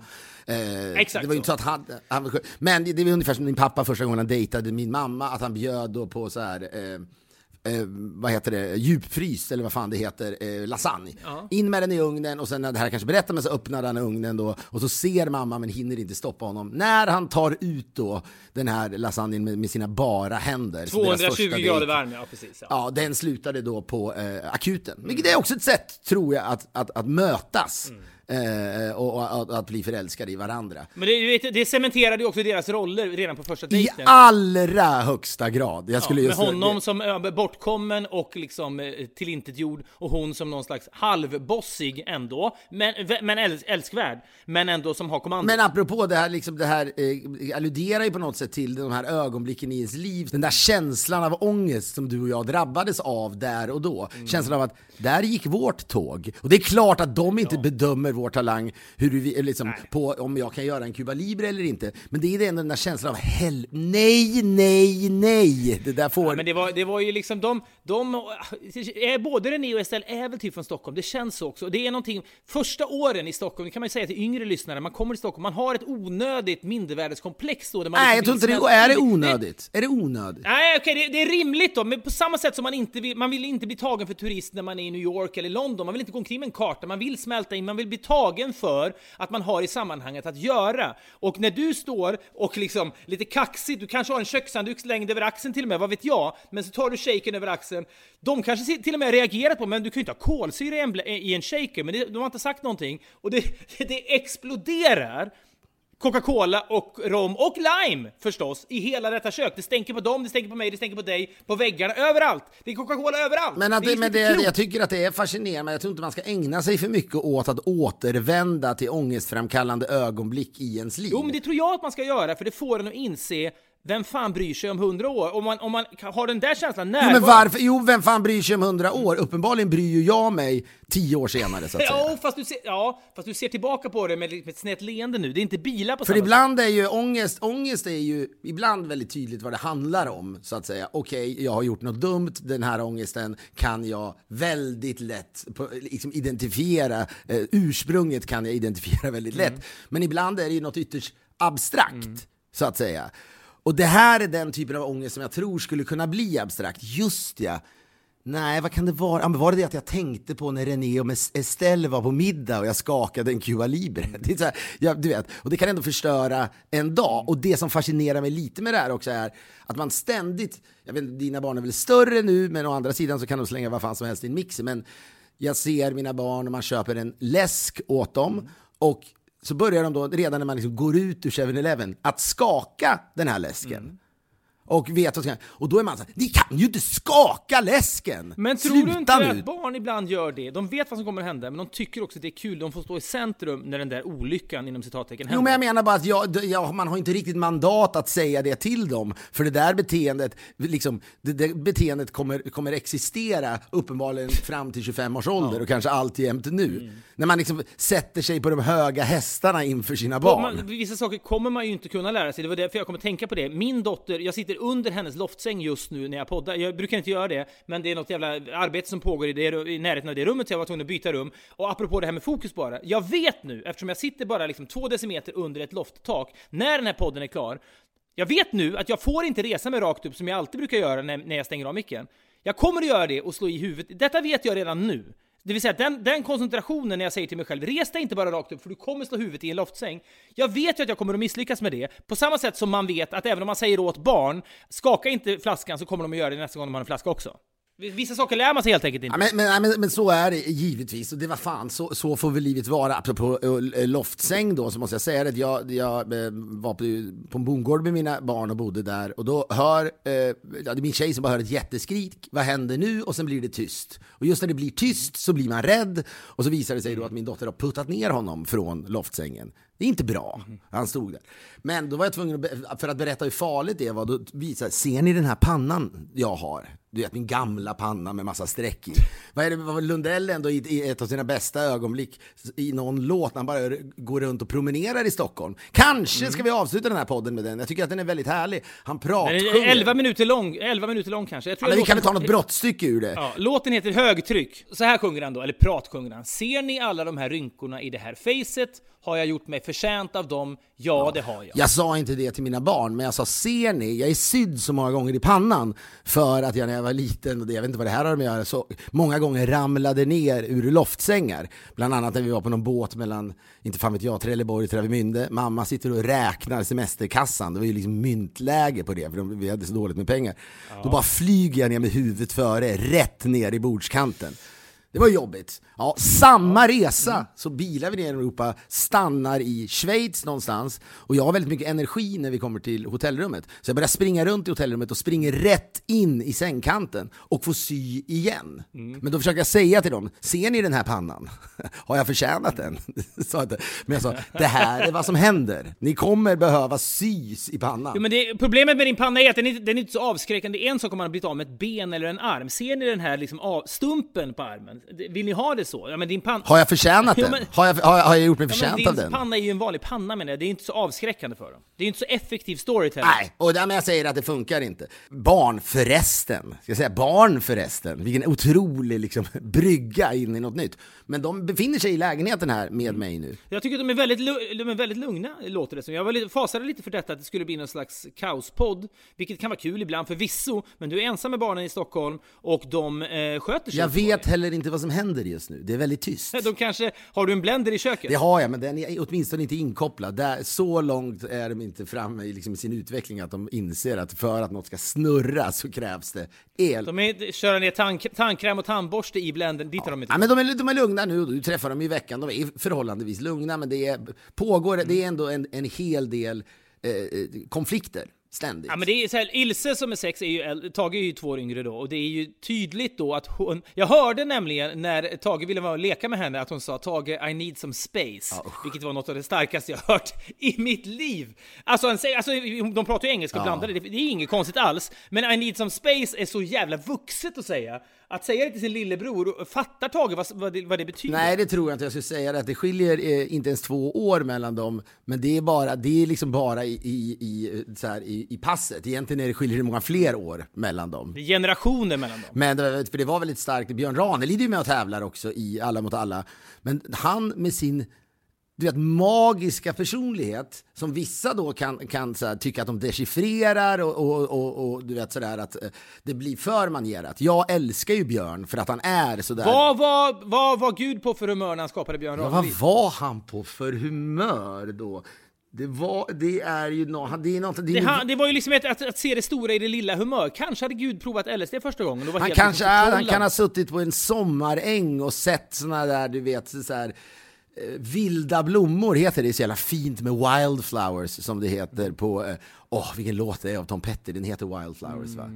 Eh, Exakt det var ju inte så att han, han. Men det, det var ungefär som min pappa första gången han dejtade min mamma, att han bjöd då på så här eh, Eh, vad heter det, djupfryst eller vad fan det heter, eh, lasagne. In med den i ugnen och sen när det här kanske berättar men så öppnar han ugnen då och så ser mamma men hinner inte stoppa honom. När han tar ut då den här lasagnen med, med sina bara händer. så deras 220 första grader värme, ja precis. Ja. Ja, den slutade då på eh, akuten. Vilket är också ett sätt, tror jag, att, att, att mötas. Eh, och, och att, att bli förälskade i varandra. Men det, det cementerade ju också deras roller redan på första I dejten. allra högsta grad. Jag skulle med just, honom som ö, bortkommen och liksom eh, tillintetgjord och hon som någon slags halvbossig ändå, men, men äls- älskvärd, men ändå som har kommando. Men apropå det här, liksom det här eh, alluderar ju på något sätt till de här ögonblicken i ens liv. Den där känslan av ångest som du och jag drabbades av där och då. Mm. Känslan av att där gick vårt tåg. Och det är klart att de inte bedömer vår talang hur vi, liksom, på om jag kan göra en Cuba Libre eller inte. Men det är ändå den där känslan av hel... Nej, nej, nej! Det där får... Ja, men det var, det var ju liksom de, de är, både René och Estelle är väl typ från Stockholm, det känns så också. Det är någonting, första åren i Stockholm, det kan man ju säga till yngre lyssnare, man kommer till Stockholm, man har ett onödigt mindervärdeskomplex då. Där man nej, liksom jag tror inte det är det onödigt. Är det onödigt? Nej, okej, det, det är rimligt då, men på samma sätt som man inte vill, man vill inte bli tagen för turist när man är i New York eller London, man vill inte gå omkring med en karta, man vill smälta in, man vill bli tagen för att man har i sammanhanget att göra. Och när du står och liksom lite kaxigt, du kanske har en kökshandduk slängd över axeln till och med, vad vet jag, men så tar du shaken över axeln, de kanske till och med reagerat på, men du kan ju inte ha kolsyra i en, i en shaker, men det, de har inte sagt någonting, och det, *laughs* det exploderar Coca-Cola och rom och lime förstås i hela detta kök. Det stänker på dem, det stänker på mig, det stänker på dig, på väggarna, överallt. Det är Coca-Cola överallt. Men, att det men det, jag tycker att det är fascinerande, jag tror inte man ska ägna sig för mycket åt att återvända till ångestframkallande ögonblick i ens liv. Jo, men det tror jag att man ska göra, för det får en att inse vem fan bryr sig om hundra år? Om man, om man har den där känslan Jo, närvarande... men varför? Jo, vem fan bryr sig om hundra år? Uppenbarligen bryr ju jag mig tio år senare, så att säga. Ja fast, du ser, ja, fast du ser tillbaka på det med, med ett snett leende nu. Det är inte bilar på För samma ibland är ju ångest, ångest är ju ibland väldigt tydligt vad det handlar om, så att säga. Okej, jag har gjort något dumt, den här ångesten kan jag väldigt lätt på, liksom identifiera, eh, ursprunget kan jag identifiera väldigt lätt. Men ibland är det ju något ytterst abstrakt, så att säga. Och det här är den typen av ångest som jag tror skulle kunna bli abstrakt. Just ja. Nej, vad kan det vara? Var det det att jag tänkte på när René och Estelle var på middag och jag skakade en Cuba Libre? *laughs* Det är så här, ja, du vet, och det kan ändå förstöra en dag. Och det som fascinerar mig lite med det här också är att man ständigt, jag vet inte, dina barn är väl större nu, men å andra sidan så kan de slänga vad fan som helst i en mixer. Men jag ser mina barn och man köper en läsk åt dem och så börjar de då, redan när man liksom går ut ur 7-Eleven, att skaka den här läsken. Och vet vad som kan- Och då är man så här, ni kan ju inte skaka läsken! Men tror Sluta du inte nu! att barn ibland gör det? De vet vad som kommer att hända, men de tycker också att det är kul. De får stå i centrum när den där olyckan inom citattecken händer. Jo, men jag menar bara att jag, jag, man har inte riktigt mandat att säga det till dem. För det där beteendet, liksom, det, det beteendet kommer, kommer existera uppenbarligen fram till 25 års ålder och kanske alltjämt nu. Mm. När man liksom sätter sig på de höga hästarna inför sina barn. Man, vissa saker kommer man ju inte kunna lära sig. Det var därför jag kommer tänka på det. Min dotter, jag sitter under hennes loftsäng just nu när jag poddar. Jag brukar inte göra det, men det är något jävla arbete som pågår i, det, i närheten av det rummet, så jag var tvungen att byta rum. Och apropå det här med fokus bara. Jag vet nu, eftersom jag sitter bara liksom två decimeter under ett lofttak, när den här podden är klar. Jag vet nu att jag får inte resa mig rakt upp som jag alltid brukar göra när, när jag stänger av micken. Jag kommer att göra det och slå i huvudet. Detta vet jag redan nu. Det vill säga den, den koncentrationen när jag säger till mig själv, res dig inte bara rakt upp för du kommer slå huvudet i en loftsäng. Jag vet ju att jag kommer att misslyckas med det. På samma sätt som man vet att även om man säger åt barn, skaka inte flaskan så kommer de att göra det nästa gång de har en flaska också. Vissa saker lär man sig helt enkelt inte. Ja, men, men, men, men så är det givetvis, och det var fan, så, så får väl livet vara. Apropå uh, loftsäng då, så måste jag säga det, jag, jag eh, var på, på en bondgård med mina barn och bodde där, och då hör, eh, ja, det är min tjej som bara hör ett jätteskrik, vad händer nu? Och sen blir det tyst. Och just när det blir tyst så blir man rädd, och så visar det sig då att min dotter har puttat ner honom från loftsängen. Det är inte bra. Han stod där. Men då var jag tvungen att, för att berätta hur farligt det var, då visade ser ni den här pannan jag har? Du vet min gamla panna med massa streck i. Vad är det, vad Lundell ändå i, ett av sina bästa ögonblick i någon låt när han bara går runt och promenerar i Stockholm. Kanske ska vi avsluta den här podden med den. Jag tycker att den är väldigt härlig. Han pratsjunger. 11 minuter lång, 11 minuter lång kanske. Jag tror Ja, men vi kan väl ta något brottstycke ur det? Ja, låten heter Högtryck. Så här sjunger han då, eller pratsjunger han. Ser ni alla de här rynkorna i det här facet? Har jag gjort mig förtjänt av dem? Ja, det har jag. Jag sa inte det till mina barn, men jag sa ser ni, jag är sydd så många gånger i pannan för att jag när jag var liten, och det- jag vet inte vad det här har med att göra, så många gånger ramlade ner ur loftsängar. Bland annat när vi var på någon båt mellan, inte fan vet jag, Trelleborg och Travemünde. Mamma sitter och räknar semesterkassan, det var ju liksom myntläge på det, för de, vi hade så dåligt med pengar. Då bara flyger jag ner med huvudet före, rätt ner i bordskanten. Det var jobbigt. Ja, samma resa så bilar vi ner i Europa, stannar i Schweiz någonstans och jag har väldigt mycket energi när vi kommer till hotellrummet. Så jag börjar springa runt i hotellrummet och springer rätt in i sängkanten och får sy igen. Men då försöker jag säga till dem, ser ni den här pannan? *laughs* Har jag förtjänat den? *laughs* Sa jag inte. Men jag sa, det här är vad som händer. Ni kommer behöva sys i pannan. Jo, men det, problemet med din panna är att den är, den är inte så avskräckande. En sak om man har blivit av med ett ben eller en arm. Ser ni den här liksom av, stumpen på armen? Vill ni ha det så? Ja, men din panna... Har jag förtjänat *laughs* Jo, den? men- Har jag, har, jag- har jag gjort mig Ja, förtjänt din av den? panna är ju en vanlig panna menar jag. Det är inte så avskräckande för dem. Det är inte så effektiv storytelling. Nej, och därmed jag säger att det funkar inte. Barn förresten, ska jag säga barn förresten, vilken otrolig liksom, *laughs* brygga in i något nytt. Men de befinner sig i lägenheten här med mig nu. Jag tycker att de är väldigt, de är väldigt lugna, låter det som. Jag var lite, fasade lite för detta, att det skulle bli någon slags kaospodd, vilket kan vara kul ibland förvisso, men du är ensam med barnen i Stockholm och de eh, sköter sig. Jag vet heller inte vad som händer just nu, det är väldigt tyst. De kanske, har du en blender i köket? Det har jag, men den är åtminstone inte inkopplad. Där, så långt är de inte framme i liksom, sin utveckling att de inser att för att något ska snurra så krävs det el. De är, köra ner tand, tandkräm och tandborste i blendern, dit har de inte. Ja, men de, är, de är lugna nu, du träffar dem i veckan, de är förhållandevis lugna, men det är, pågår, det är ändå en, en hel del eh, konflikter ständigt. Ja, men det är så här, Ilse som är sex är ju Tage är ju två år yngre då och det är ju tydligt då att hon... Jag hörde nämligen när Tage ville vara och leka med henne att hon sa Tage I need some space, vilket var något av det starkaste jag hört i mitt liv. Alltså, en, alltså de pratar ju engelska blandade, det, det är inget konstigt alls, men I need some space är så jävla vuxet att säga. Att säga det till sin lillebror, fattar Tage vad, vad, det, vad det betyder? Nej, det tror jag inte. Jag skulle säga det att det skiljer eh, inte ens två år mellan dem, men det är bara, det är liksom bara i, i, i, så här, i, i passet. Egentligen är det skiljer det många fler år mellan dem. Det är generationer mellan dem. Men var- för det var väldigt starkt. Björn Ranelid är ju med och tävlar också i Alla mot alla. Men han med sin du vet, magiska personlighet som vissa då kan, kan så här, tycka att de dechiffrerar och, och, och, och du vet sådär att eh, det blir för manierat. Jag älskar ju Björn för att han är sådär. Vad var, vad var Gud på för humör när han skapade Björn Ja, vad var han på för humör då? Det, var, det är ju no, det är något, det är Det, han, det var ju liksom ett, att, att se det stora i det lilla humör. Kanske hade Gud provat LSD första gången Han kanske är, han kan ha suttit på en sommaräng och sett såna där, du vet, så här, vilda blommor heter det, så jävla fint med wildflowers som det heter på, eh, åh vilken låt det är av Tom Petty, den heter Wildflowers va?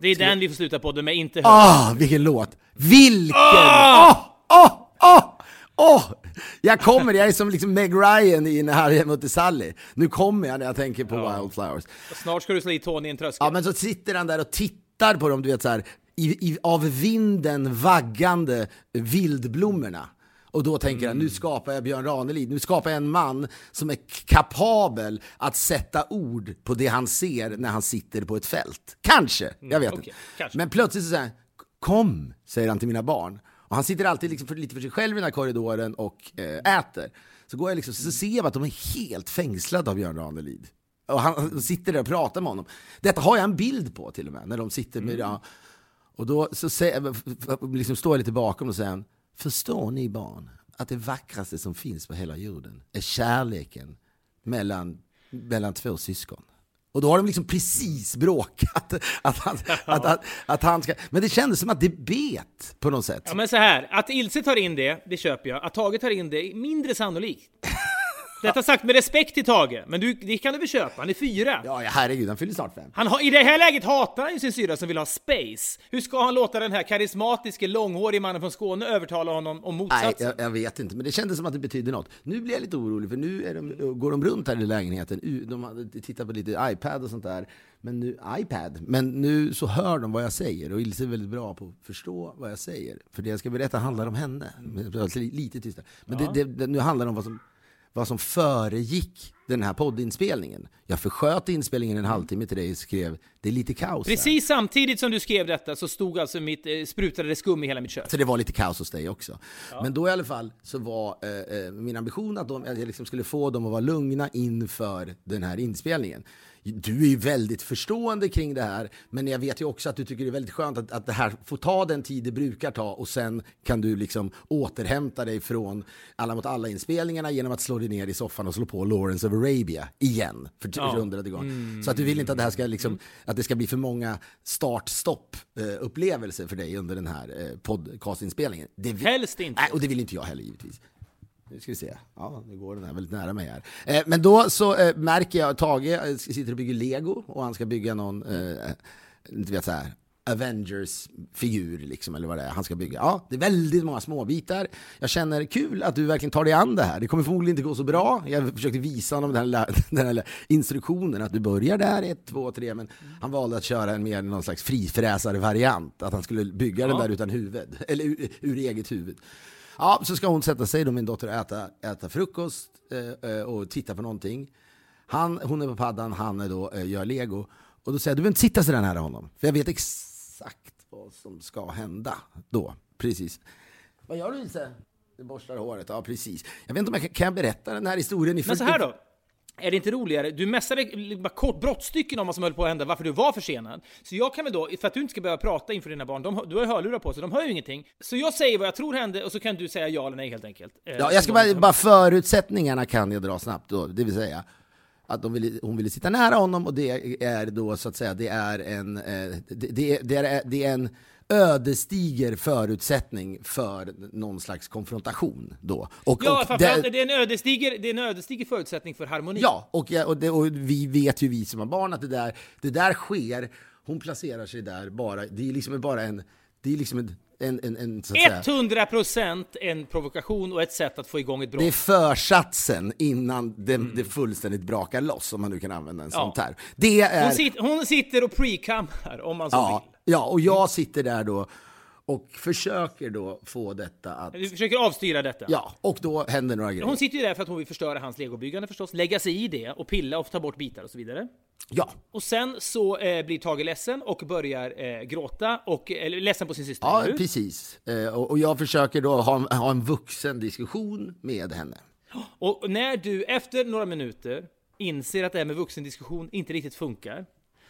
Det är den vi får sluta på, de är inte hör. Ah, vilken låt! Vilken! Åh, åh, åh! Åh! Jag kommer, jag är som liksom Meg Ryan i När Harry mötte Sally. Nu kommer jag när jag tänker på Wildflowers. Snart ska du slå i Tony i en tröskel. Ja, men så sitter han där och tittar på dem, du vet så här, i, i, av vinden vaggande vildblommorna. Och då tänker han, nu skapar jag Björn Ranelid, nu skapar jag en man som är kapabel att sätta ord på det han ser när han sitter på ett fält. Kanske, jag vet okej, inte. kanske. Men plötsligt så säger han, kom, säger han till mina barn. Och han sitter alltid liksom för, lite för sig själv i den här korridoren och eh, äter. Så går jag liksom, så ser jag att de är helt fängslade av Björn Ranelid. Och han, sitter där och pratar med honom. Detta har jag en bild på till och med, när de sitter med... Ja, och då så säger, liksom står jag lite bakom och säger förstår ni barn att det vackraste som finns på hela jorden är kärleken mellan, mellan två syskon? Och då har de liksom precis bråkat. *laughs* Att han, att, att, att han ska, men det kändes som att det bet på något sätt. Ja men så här, att Ilse tar in det, det köper jag. Att Tage tar in det mindre sannolikt. Detta sagt med respekt till Tage, men du, det kan du väl köpa? Han är fyra. Ja, ja, herregud, han fyller snart fem. Han har, I det här läget hatar han ju sin syrra som vill ha space. Hur ska han låta den här karismatiske, långhårige mannen från Skåne övertala honom om Nej, motsatsen? jag, jag vet inte, men det kändes som att det betyder något. Nu blir jag lite orolig, för nu de, går de runt här i lägenheten. De hade tittat på lite iPad och sånt där. Men nu, iPad. Men nu så hör de vad jag säger och Ilse är väldigt bra på att förstå vad jag säger. För det jag ska berätta handlar om henne. Lite tysta. Men det, det, det, nu handlar det om vad som, vad som föregick den här poddinspelningen. Jag försköt inspelningen en halvtimme till dig och skrev det är lite kaos här. Precis samtidigt som du skrev detta så stod alltså mitt, eh, sprutade det skum i hela mitt kök. Så det var lite kaos hos dig också. Men då i alla fall så var eh, eh, min ambition att, de, att jag liksom skulle få dem att vara lugna inför den här inspelningen. Du är ju väldigt förstående kring det här, men jag vet ju också att du tycker det är väldigt skönt att, att det här får ta den tid det brukar ta och sen kan du liksom återhämta dig från alla mot alla inspelningarna genom att slå dig ner i soffan och slå på Lawrence of Arabia igen för Ja. Mm. hundrade gång. Så att du vill inte att det här ska liksom, att det ska bli för många start-stopp eh, för dig under den här eh, podcastinspelningen. Det vill, Helst inte. Nej, och det vill inte jag heller givetvis. Nu ska vi se. Ja, nu går den här väldigt nära mig här. Eh, men då så eh, märker jag att Tage eh, sitter och bygger lego och han ska bygga någon, eh, inte vet så här, Avengers-figur liksom, eller vad det är han ska bygga. Ja, det är väldigt många småbitar. Jag känner kul att du verkligen tar dig an det här. Det kommer förmodligen inte gå så bra. Jag försökte visa honom den här, lä- *laughs* den här instruktionen att du börjar där, ett, två, tre, men han valde att köra en mer någon slags frifräsare-variant. Att han skulle bygga den där utan huvud, eller ur, ur eget huvud. Ja, så ska hon sätta sig då, min dotter, och äta, äta frukost eh, eh, och titta på någonting. Han, hon är på paddan, han är då, eh, gör lego. Och då säger jag, du behöver inte sitta så där nära honom. För jag vet exakt vad som ska hända då. Precis. Vad gör du Ilse? Du borstar håret, ja precis. Jag vet inte om jag kan, kan jag berätta den här historien i Men så här då. Är det inte roligare? Du mässade bara kort brottstycken om vad som höll på att hända, varför du var försenad. Så jag kan väl då, för att du inte ska behöva prata inför dina barn, de, du har hörlurar på så de hör ju ingenting. Så jag säger vad jag tror hände och så kan du säga ja eller nej helt enkelt. Eh, Ja, jag ska bara, bara förutsättningarna kan jag dra snabbt då, det vill säga att ville, hon ville sitta nära honom och det är då så att säga, det är en, eh, det, det, det är, det är en ödesdiger förutsättning för någon slags konfrontation då. Och, Ja, och framförallt det- det är en ödesdiger, det är en ödesdiger förutsättning för harmoni. Ja, och, och, det, och vi vet ju vi som har barn att det där, det där sker. Hon placerar sig där bara, det är liksom bara en, det är liksom en, en, en, en så att säga, 100% en provokation och ett sätt att få igång ett brott. det är försatsen innan det, det fullständigt brakar loss, om man nu kan använda en sån Mm. Ja. term. Det är, Hon, sit, hon sitter och pre-cammar om man så ja, vill. Ja, och jag sitter där då och försöker då få detta att, Du försöker avstyra detta. ja, och då händer några grejer. Hon sitter ju där för att hon vill förstöra hans legobyggande förstås, lägga sig i det och pilla och ta bort bitar och så vidare. Ja, Och sen så eh, blir Tage ledsen och börjar eh, gråta, och, eller ledsen på sin syster. ja hur? precis. Eh, och, och jag försöker då ha, ha en vuxen diskussion med henne. Och när du efter några minuter inser att det här med vuxendiskussion inte riktigt funkar,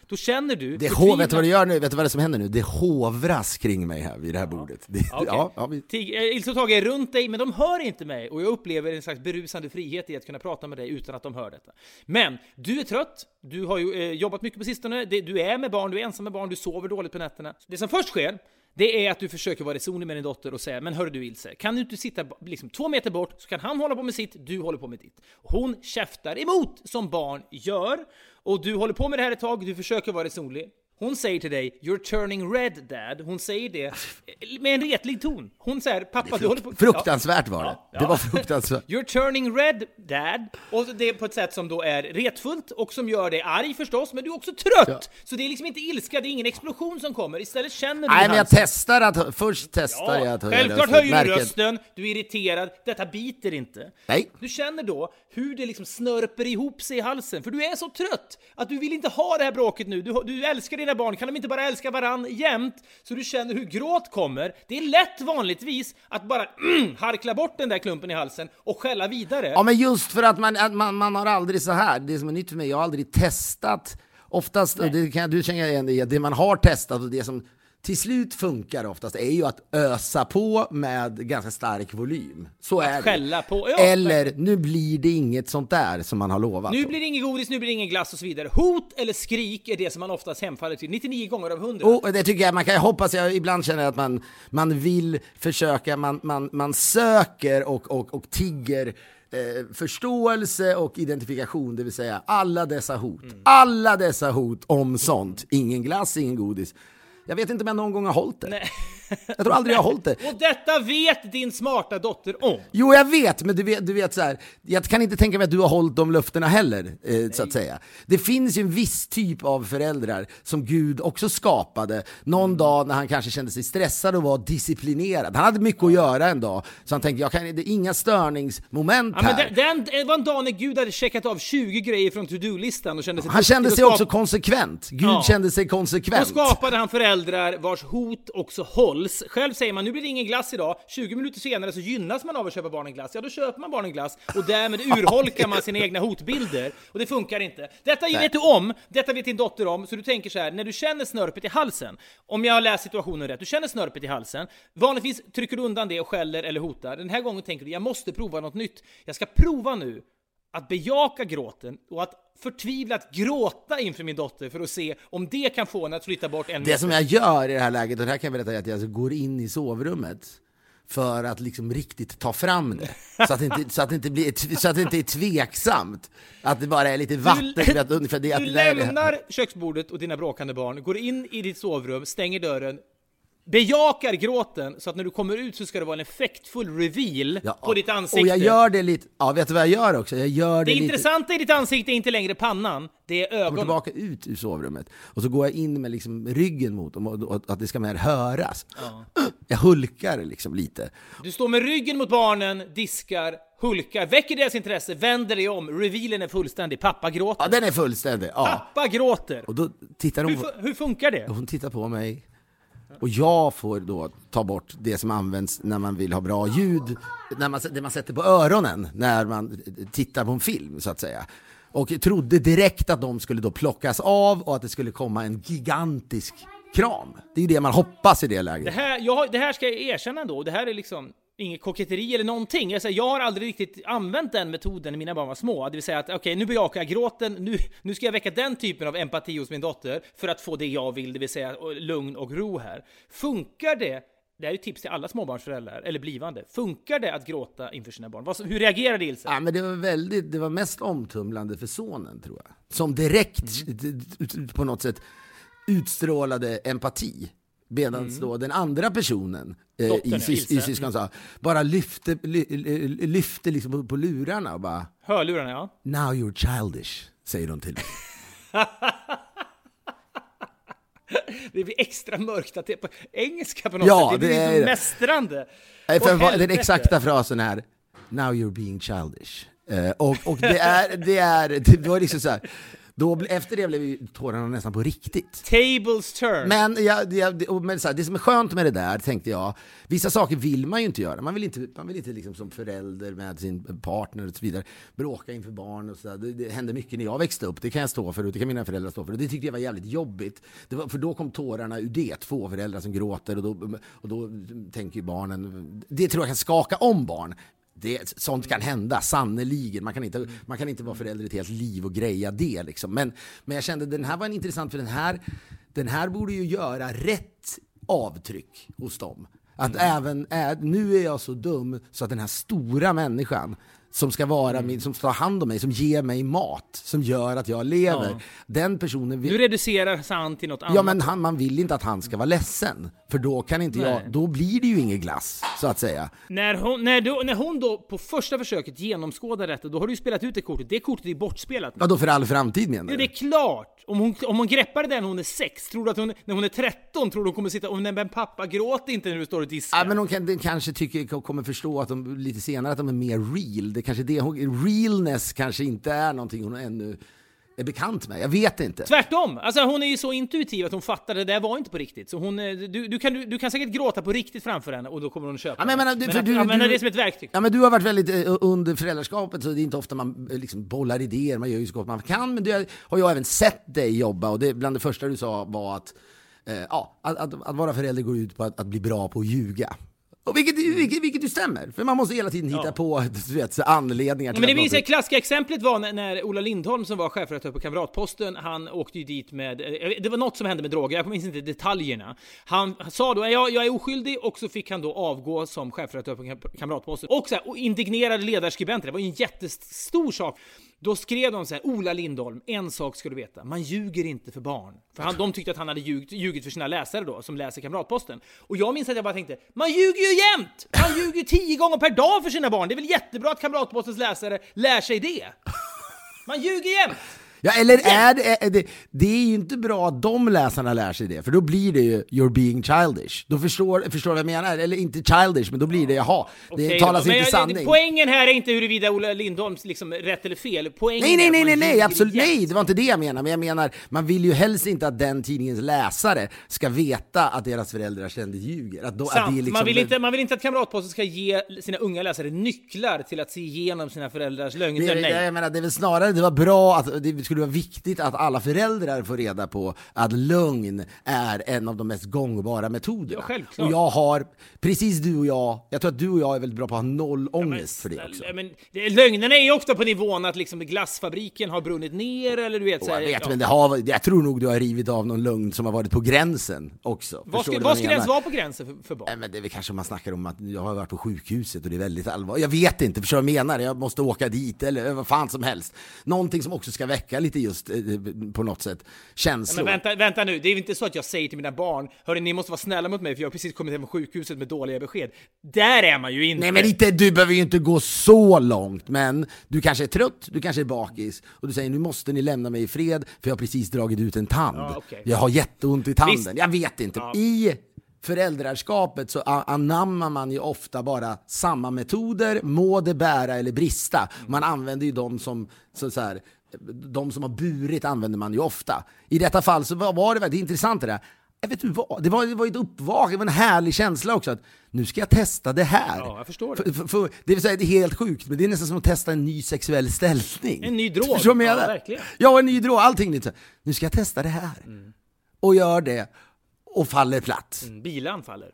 då känner du... Det hov, vet du vad det gör nu? Vet du vad det som händer nu? Det hovras kring mig här vid det här bordet. Det, Okej. ja, ja, vi, eh, Ilse och Tage är runt dig, men de hör inte mig och jag upplever en slags berusande frihet i att kunna prata med dig utan att de hör detta. Men du är trött, du har ju eh, jobbat mycket på sistone, du är med barn, du är ensam med barn, du sover dåligt på nätterna. Det som först sker, det är att du försöker vara resonlig med din dotter och säga Men hör du Ilse, kan du inte sitta liksom två meter bort så kan han hålla på med sitt, du håller på med ditt. Hon käftar emot som barn gör och du håller på med det här ett tag, du försöker vara resonlig. Hon säger till dig “You're turning red dad”. Hon säger det med en retlig ton. Hon säger “Pappa, du håller på...” fruktansvärt var det. Ja, ja. Det var fruktansvärt. *laughs* You're turning red, dad. Och det är på ett sätt som då är retfullt och som gör dig arg förstås, men du är också trött. Ja. Så det är liksom inte ilska, det är ingen explosion som kommer. Istället känner du Nej, men jag testar att, först testar jag Ja, att höja självklart rösten. höjer du rösten, du är irriterad, detta biter inte. Nej. Du känner då hur det liksom snörper ihop sig i halsen, för du är så trött att du vill inte ha det här bråket nu. Du, du älskar dina barn, kan de inte bara älska varann jämt? Så du känner hur gråt kommer. Det är lätt vanligtvis att bara mm, harkla bort den där klumpen i halsen och skälla vidare. Ja, men just för att man, att man, man har aldrig så här, det som är nytt för mig, jag har aldrig testat. Oftast, och det kan du känna igen att det man har testat och det som till slut funkar oftast är ju att ösa på med ganska stark volym. Så är skälla det. på, ja, Eller, nu blir det inget sånt där som man har lovat. Nu blir det ingen godis, nu blir det ingen glass och så vidare. Hot eller skrik är det som man oftast hemfaller till, 99 gånger av 100. Och det tycker jag, man kan jag hoppas, jag ibland känner att man, man vill försöka, man, man, man söker och, och, och tigger eh, förståelse och identifikation, det vill säga alla dessa hot. Alla dessa hot om sånt. Ingen glass, ingen godis. Jag vet inte om jag någon gång har hållit det. Nej. Jag tror aldrig jag har hållit det. Och detta vet din smarta dotter om. Jo, jag vet, men du vet, du vet så här, jag kan inte tänka mig att du har hållit de löftena heller, eh, så att säga. Det finns ju en viss typ av föräldrar som Gud också skapade någon dag när han kanske kände sig stressad och var disciplinerad. Han hade mycket att göra en dag, så han tänkte, jag kan, det är inga störningsmoment Ja, men här. den, den, det var en dag när Gud hade checkat av 20 grejer från to-do-listan och kände sig Han kände sig också konsekvent. Gud Ja. kände sig Då konsekvent. skapade han föräldrar vars hot också hålls. Själv säger man nu blir det ingen glass idag, 20 minuter senare så gynnas man av att köpa barnen glass. Ja, då köper man barnen glass och därmed *laughs* urholkar man sina egna hotbilder. Och det funkar inte. Detta vet du om, detta vet din dotter om, så du tänker så här, när du känner snörpet i halsen, om jag har läst situationen rätt, du känner snörpet i halsen, vanligtvis trycker du undan det och skäller eller hotar. Den här gången tänker du, jag måste prova något nytt. Jag ska prova nu att bejaka gråten och att förtvivlat gråta inför min dotter för att se om det kan få henne att flytta bort en Det som jag gör i det här läget, och det här kan jag berätta, är att jag alltså går in i sovrummet för att liksom riktigt ta fram det. Så att det inte, så att det inte, blir, så att det inte är tveksamt. Att det bara är lite vatten. för att, ungefär det, Du lämnar köksbordet och dina bråkande barn, går in i ditt sovrum, stänger dörren, bejakar gråten så att när du kommer ut så ska det vara en effektfull reveal Ja, på ditt ansikte. Och jag gör det lite, ja vet du vad jag gör också? Jag gör det, det intressanta i ditt ansikte är inte längre pannan, det är kommer ögonen. tillbaka ut ur sovrummet och så går jag in med liksom ryggen mot dem och, att det ska mer höras. Jag hulkar liksom lite. Du står med ryggen mot barnen, diskar, hulkar, väcker deras intresse, vänder dig om, revealen är fullständig, pappa gråter. Ja, den är fullständig. Ja. Pappa gråter! Och då tittar hon Hur, hur funkar det? hon tittar på mig och jag får då ta bort det som används när man vill ha bra ljud, när man, det man sätter på öronen när man tittar på en film så att säga. Och jag trodde direkt att de skulle då plockas av och att det skulle komma en gigantisk kram. Det är ju det man hoppas i det Det läget. här, jag, det här ska jag erkänna ändå, det här är liksom inget koketteri eller någonting. Jag, säger, jag har aldrig riktigt använt den metoden när mina barn var små. Det vill säga att okej, nu bejakar jag gråten, nu, nu ska jag väcka den typen av empati hos min dotter för att få det jag vill, det vill säga lugn och ro här. Funkar det? Det här är ett tips till alla småbarnsföräldrar, eller blivande. Funkar det att gråta inför sina barn? Hur reagerade Ilse? Ja, men det var väldigt, det var mest omtumlande för sonen tror jag. Som direkt på något sätt utstrålade empati. Medan då den andra personen eh, Dottern, i, sys, i syskon sa, bara lyfte, ly, ly, lyfte liksom på, på lurarna och bara Hörlurarna, ja. Now you're childish, säger de till mig. *laughs* *laughs* Det blir extra mörkt att det är på engelska på något Ja, sätt. Det blir det är så det. mästrande. För den exakta frasen är Now you're being childish. Eh, och, och det är, det är, det var liksom så här, då, efter det blev ju tårarna nästan på riktigt. Tables turn. Men, jag, jag, men så här, det som är skönt med det där, tänkte jag, vissa saker vill man ju inte göra. Man vill inte, man vill inte liksom som förälder med sin partner och så vidare bråka inför barn och så där. Det, det hände mycket när jag växte upp, det kan jag stå för och det kan mina föräldrar stå för. Och det tyckte jag var jävligt jobbigt. Var, för då kom tårarna ur det, två föräldrar som gråter och då, och då tänker ju barnen, det tror jag kan skaka om barn. Det, sånt kan hända, sannoliken. Man kan, inte, man kan inte vara förälder ett helt liv och greja det. Liksom. Men, men jag kände den här var en intressant, för den här, den här borde ju göra rätt avtryck hos dem. Att även, ä, nu är jag så dum så att den här stora människan som ska vara min, som tar hand om mig, som ger mig mat, som gör att jag lever. Ja. Den personen vill, Nu reducerar han till något annat. Ja men han, man vill inte att han ska vara ledsen. För då kan inte Nej. jag, då blir det ju ingen glass, så att säga. När hon, när, då, när hon då på första försöket genomskådar detta, då har du ju spelat ut det kortet. Det kortet är bortspelat. Ja, då för all framtid menar Ja, du? det är klart! Om hon, om hon greppar det där när hon är sex, tror du att hon, när hon är 13, tror du hon kommer sitta och men pappa gråt inte när du står och diskar? Ja, men hon kan, kanske tycker, kommer förstå att de, lite senare att de är mer real. Det kanske det, hon, realness kanske inte är någonting hon ännu är bekant med. Jag vet inte. Tvärtom! Alltså hon är ju så intuitiv att hon fattar det där var inte på riktigt. Så hon, eh, du, du, kan, du, du kan säkert gråta på riktigt framför henne och då kommer hon köpa Ja, men det. du- att du- använda det som ett verktyg. Ja, men du har varit väldigt eh, under föräldraskapet så det är inte ofta man eh, liksom bollar idéer, man gör ju så gott man kan. Men du har jag även sett dig jobba och det, bland det första du sa var att, eh, ja, att, att, att vara förälder går ut på att, att bli bra på att ljuga. Och vilket, vilket, vilket ju stämmer, för man måste hela tiden hitta på du vet, anledningar till Men det visar något- klassiska exemplet var när, när Ola Lindholm som var chefredaktör på Kamratposten, han åkte ju dit med, eh, det var något som hände med droger, jag minns inte detaljerna. Han sa då, jag, jag är oskyldig, och så fick han då avgå som chefredaktör på Kam- Kamratposten. Och så här, och indignerade ledarskribenter, det var ju en jättestor sak. Då skrev de så här, Ola Lindholm, en sak ska du veta, man ljuger inte för barn. För han, de tyckte att han hade ljugit, ljugit för sina läsare då, som läser Kamratposten. Och jag minns att jag bara tänkte, man ljuger ju jämt! Man ljuger ju tio gånger per dag för sina barn, det är väl jättebra att Kamratpostens läsare lär sig det? Man ljuger jämt! Ja, eller är det, är det, det är ju inte bra att de läsarna lär sig det, för då blir det ju you're being childish. Då förstår, förstår du vad jag menar? Eller inte childish, men då blir det jaha, det Okej talas inte jag- sanning. Poängen här är inte huruvida Ola Lindholms liksom rätt eller fel. Poängen Nej, nej, att nej, nej, nej, absolut nej, det var inte det jag menade. Men jag menar, man vill ju helst inte att den tidningens läsare ska veta att deras föräldrar ständigt ljuger. Att då, att Sant. det är liksom man, vill inte, man vill inte att Kamratposten ska ge sina unga läsare nycklar till att se igenom sina föräldrars lögner. Det, Nej. jag menar, det är väl snarare det var bra att det skulle vara viktigt att alla föräldrar får reda på att lögn är en av de mest gångbara metoderna. Ja, självklart. och jag har, precis du och jag, jag tror att du och jag är väldigt bra på att ha noll ångest för det också. Men, det, lögnerna är ju ofta på nivån att liksom glassfabriken har brunnit ner eller du vet så här, jag vet, ja. men det har, jag tror nog du har rivit av någon lögn som har varit på gränsen också. Vad skulle, du vad jag skulle ens vara på gränsen för, för barn? Nej, men det är väl kanske man snackar om att jag har varit på sjukhuset och det är väldigt allvarligt. Jag vet inte, förstår du vad jag menar? Jag måste åka dit eller vad fan som helst. Någonting som också ska väcka lite just eh, på något sätt känslor. Men vänta, vänta nu, det är ju inte så att jag säger till mina barn Hörni, ni måste vara snälla mot mig för jag har precis kommit hem från sjukhuset med dåliga besked. Där är man ju inte! Nej men inte, du behöver ju inte gå så långt, men du kanske är trött, du kanske är bakis och du säger nu måste ni lämna mig i fred för jag har precis dragit ut en tand. Ja, okej. Jag har jätteont i tanden. Visst. Jag vet inte. Ja. I föräldraskapet så anammar man ju ofta bara samma metoder, må det bära eller brista. Man använder ju dem som, så, så här, de som har burit använder man ju ofta. I detta fall så var det väldigt intressant det där. Jag vet du vad, det var, det var ett uppvak, det var en härlig känsla också att nu ska jag testa det här. Ja, jag förstår det. För, för, för, det vill säga, det är helt sjukt, men det är nästan som att testa en ny sexuell ställning. En ny drog. Förstår du Ja, verkligen. Ja, en ny drog, allting nytt. Nu ska jag testa det här. Och gör det, och faller platt. Mm, Bilan faller.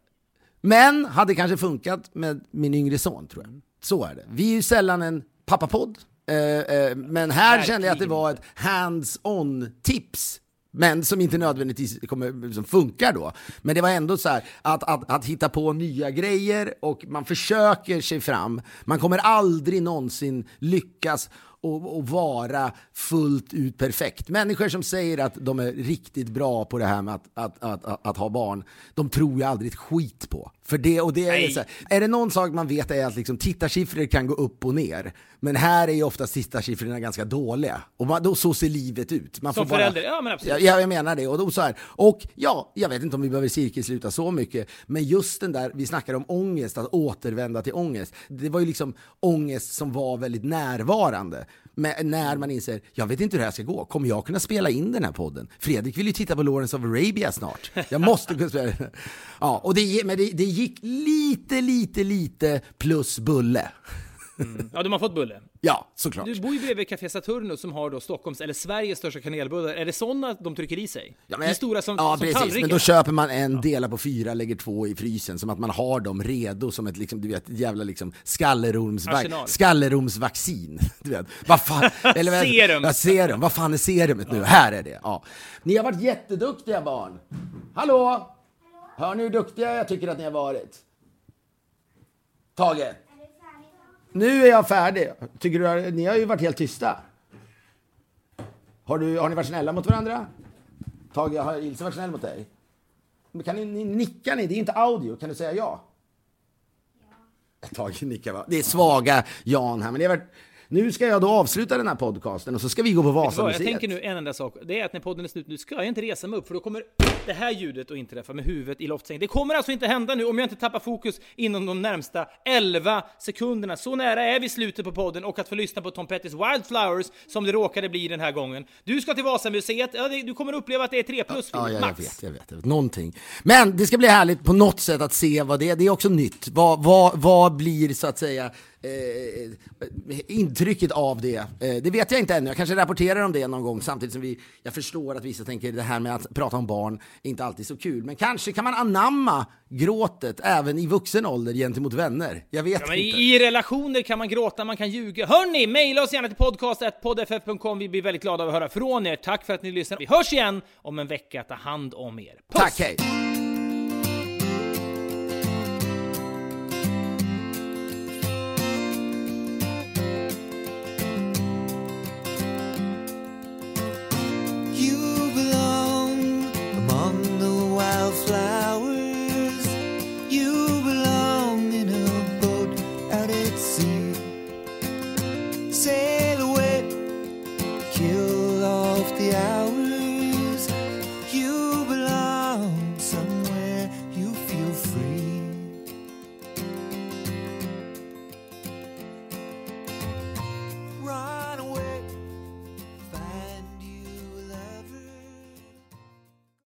Men hade kanske funkat med min yngre son, tror jag. Så är det. Vi är ju sällan en pappapodd. Eh, eh, men här kände jag att det var ett hands-on tips. Men som inte nödvändigtvis kommer, som funkar då. Men det var ändå så här att, att, att hitta på nya grejer och man försöker sig fram. Man kommer aldrig någonsin lyckas och, och vara fullt ut perfekt. Människor som säger att de är riktigt bra på det här med att, att, att, att, att ha barn, de tror jag aldrig ett skit på. För det, och det är, så här, är det någon sak man vet är att liksom, tittarsiffror kan gå upp och ner. Men här är ju oftast tittarsiffrorna ganska dåliga. Och man, då, så ser livet ut. Man Som får bara- förälder, ja men absolut. Ja, jag menar det. Och, då så här, och ja, jag vet inte om vi behöver cirkelsluta så mycket, men just den där, vi snackar om ångest, att återvända till ångest. Det var ju liksom ångest som var väldigt närvarande. Men när man inser, jag vet inte hur det här ska gå, kommer jag kunna spela in den här podden? Fredrik vill ju titta på Lawrence of Arabia snart. Jag måste kunna spela den. Ja, och det, men det, det gick lite, lite, lite plus bulle. Ja, de har fått bulle. Ja, såklart. Du bor ju bredvid Café Saturnus som har då Stockholms, eller Sveriges största kanelbullar. Är det sådana de trycker i sig? Ja, är stora som, ja, som precis. tallrikar. Men då köper man en, delar på fyra, lägger två i frysen. Som att man har dem redo som ett liksom, du vet, jävla liksom skallerormsva Arsenal. skallerormsvaccin. *laughs* Du vet. Vad fan, *laughs* eller, Serum. Ja, serum. Vad fan är serumet nu? Här är det. Ja. Ni har varit jätteduktiga barn. Hallå? Hör ni hur duktiga jag tycker att ni har varit? Tage? Nu är jag färdig. Tycker du ni har ju varit helt tysta? Har, du, har ni varit snälla mot varandra? Tage, har Ilse varit snäll mot dig? Men kan ni, ni nickar ni? Det är inte audio. Kan du säga ja? Ja. Tage nickar va? Det är svaga Jan här. Men det har varit... Nu ska jag då avsluta den här podcasten och så ska vi gå på vad, Jag Vasamuseet. tänker nu en enda sak. Det är att när podden är slut nu ska jag inte resa mig upp för då kommer det här ljudet att inträffa med huvudet i loftsängen. Det kommer alltså inte hända nu om jag inte tappar fokus inom de närmsta 11 sekunderna. Så nära är vi slutet på podden och att få lyssna på Tom Pettys Wildflowers som det råkade bli den här gången. Du ska till Vasamuseet. Ja, du kommer uppleva att det är 3 plus Ja, ja, jag max. vet, jag vet, jag vet. Någonting. Men det ska bli härligt på något sätt att se vad det är. Det är också nytt. Vad, vad, vad blir så att säga eh, intrycket av det? Eh, det vet jag inte ännu. Jag kanske rapporterar om det någon gång samtidigt som vi, jag förstår att vissa tänker det här med att prata om barn är inte alltid så kul. Men kanske kan man anamma gråtet även i vuxen ålder gentemot vänner? Jag vet Ja, inte. i, I relationer kan man gråta, man kan ljuga. Hörni, mejla oss gärna till podcast.poddff.com. Vi blir väldigt glada av att höra från er. Tack för att ni lyssnar. Vi hörs igen om en vecka. Ta hand om er. Puss! Tack, hej!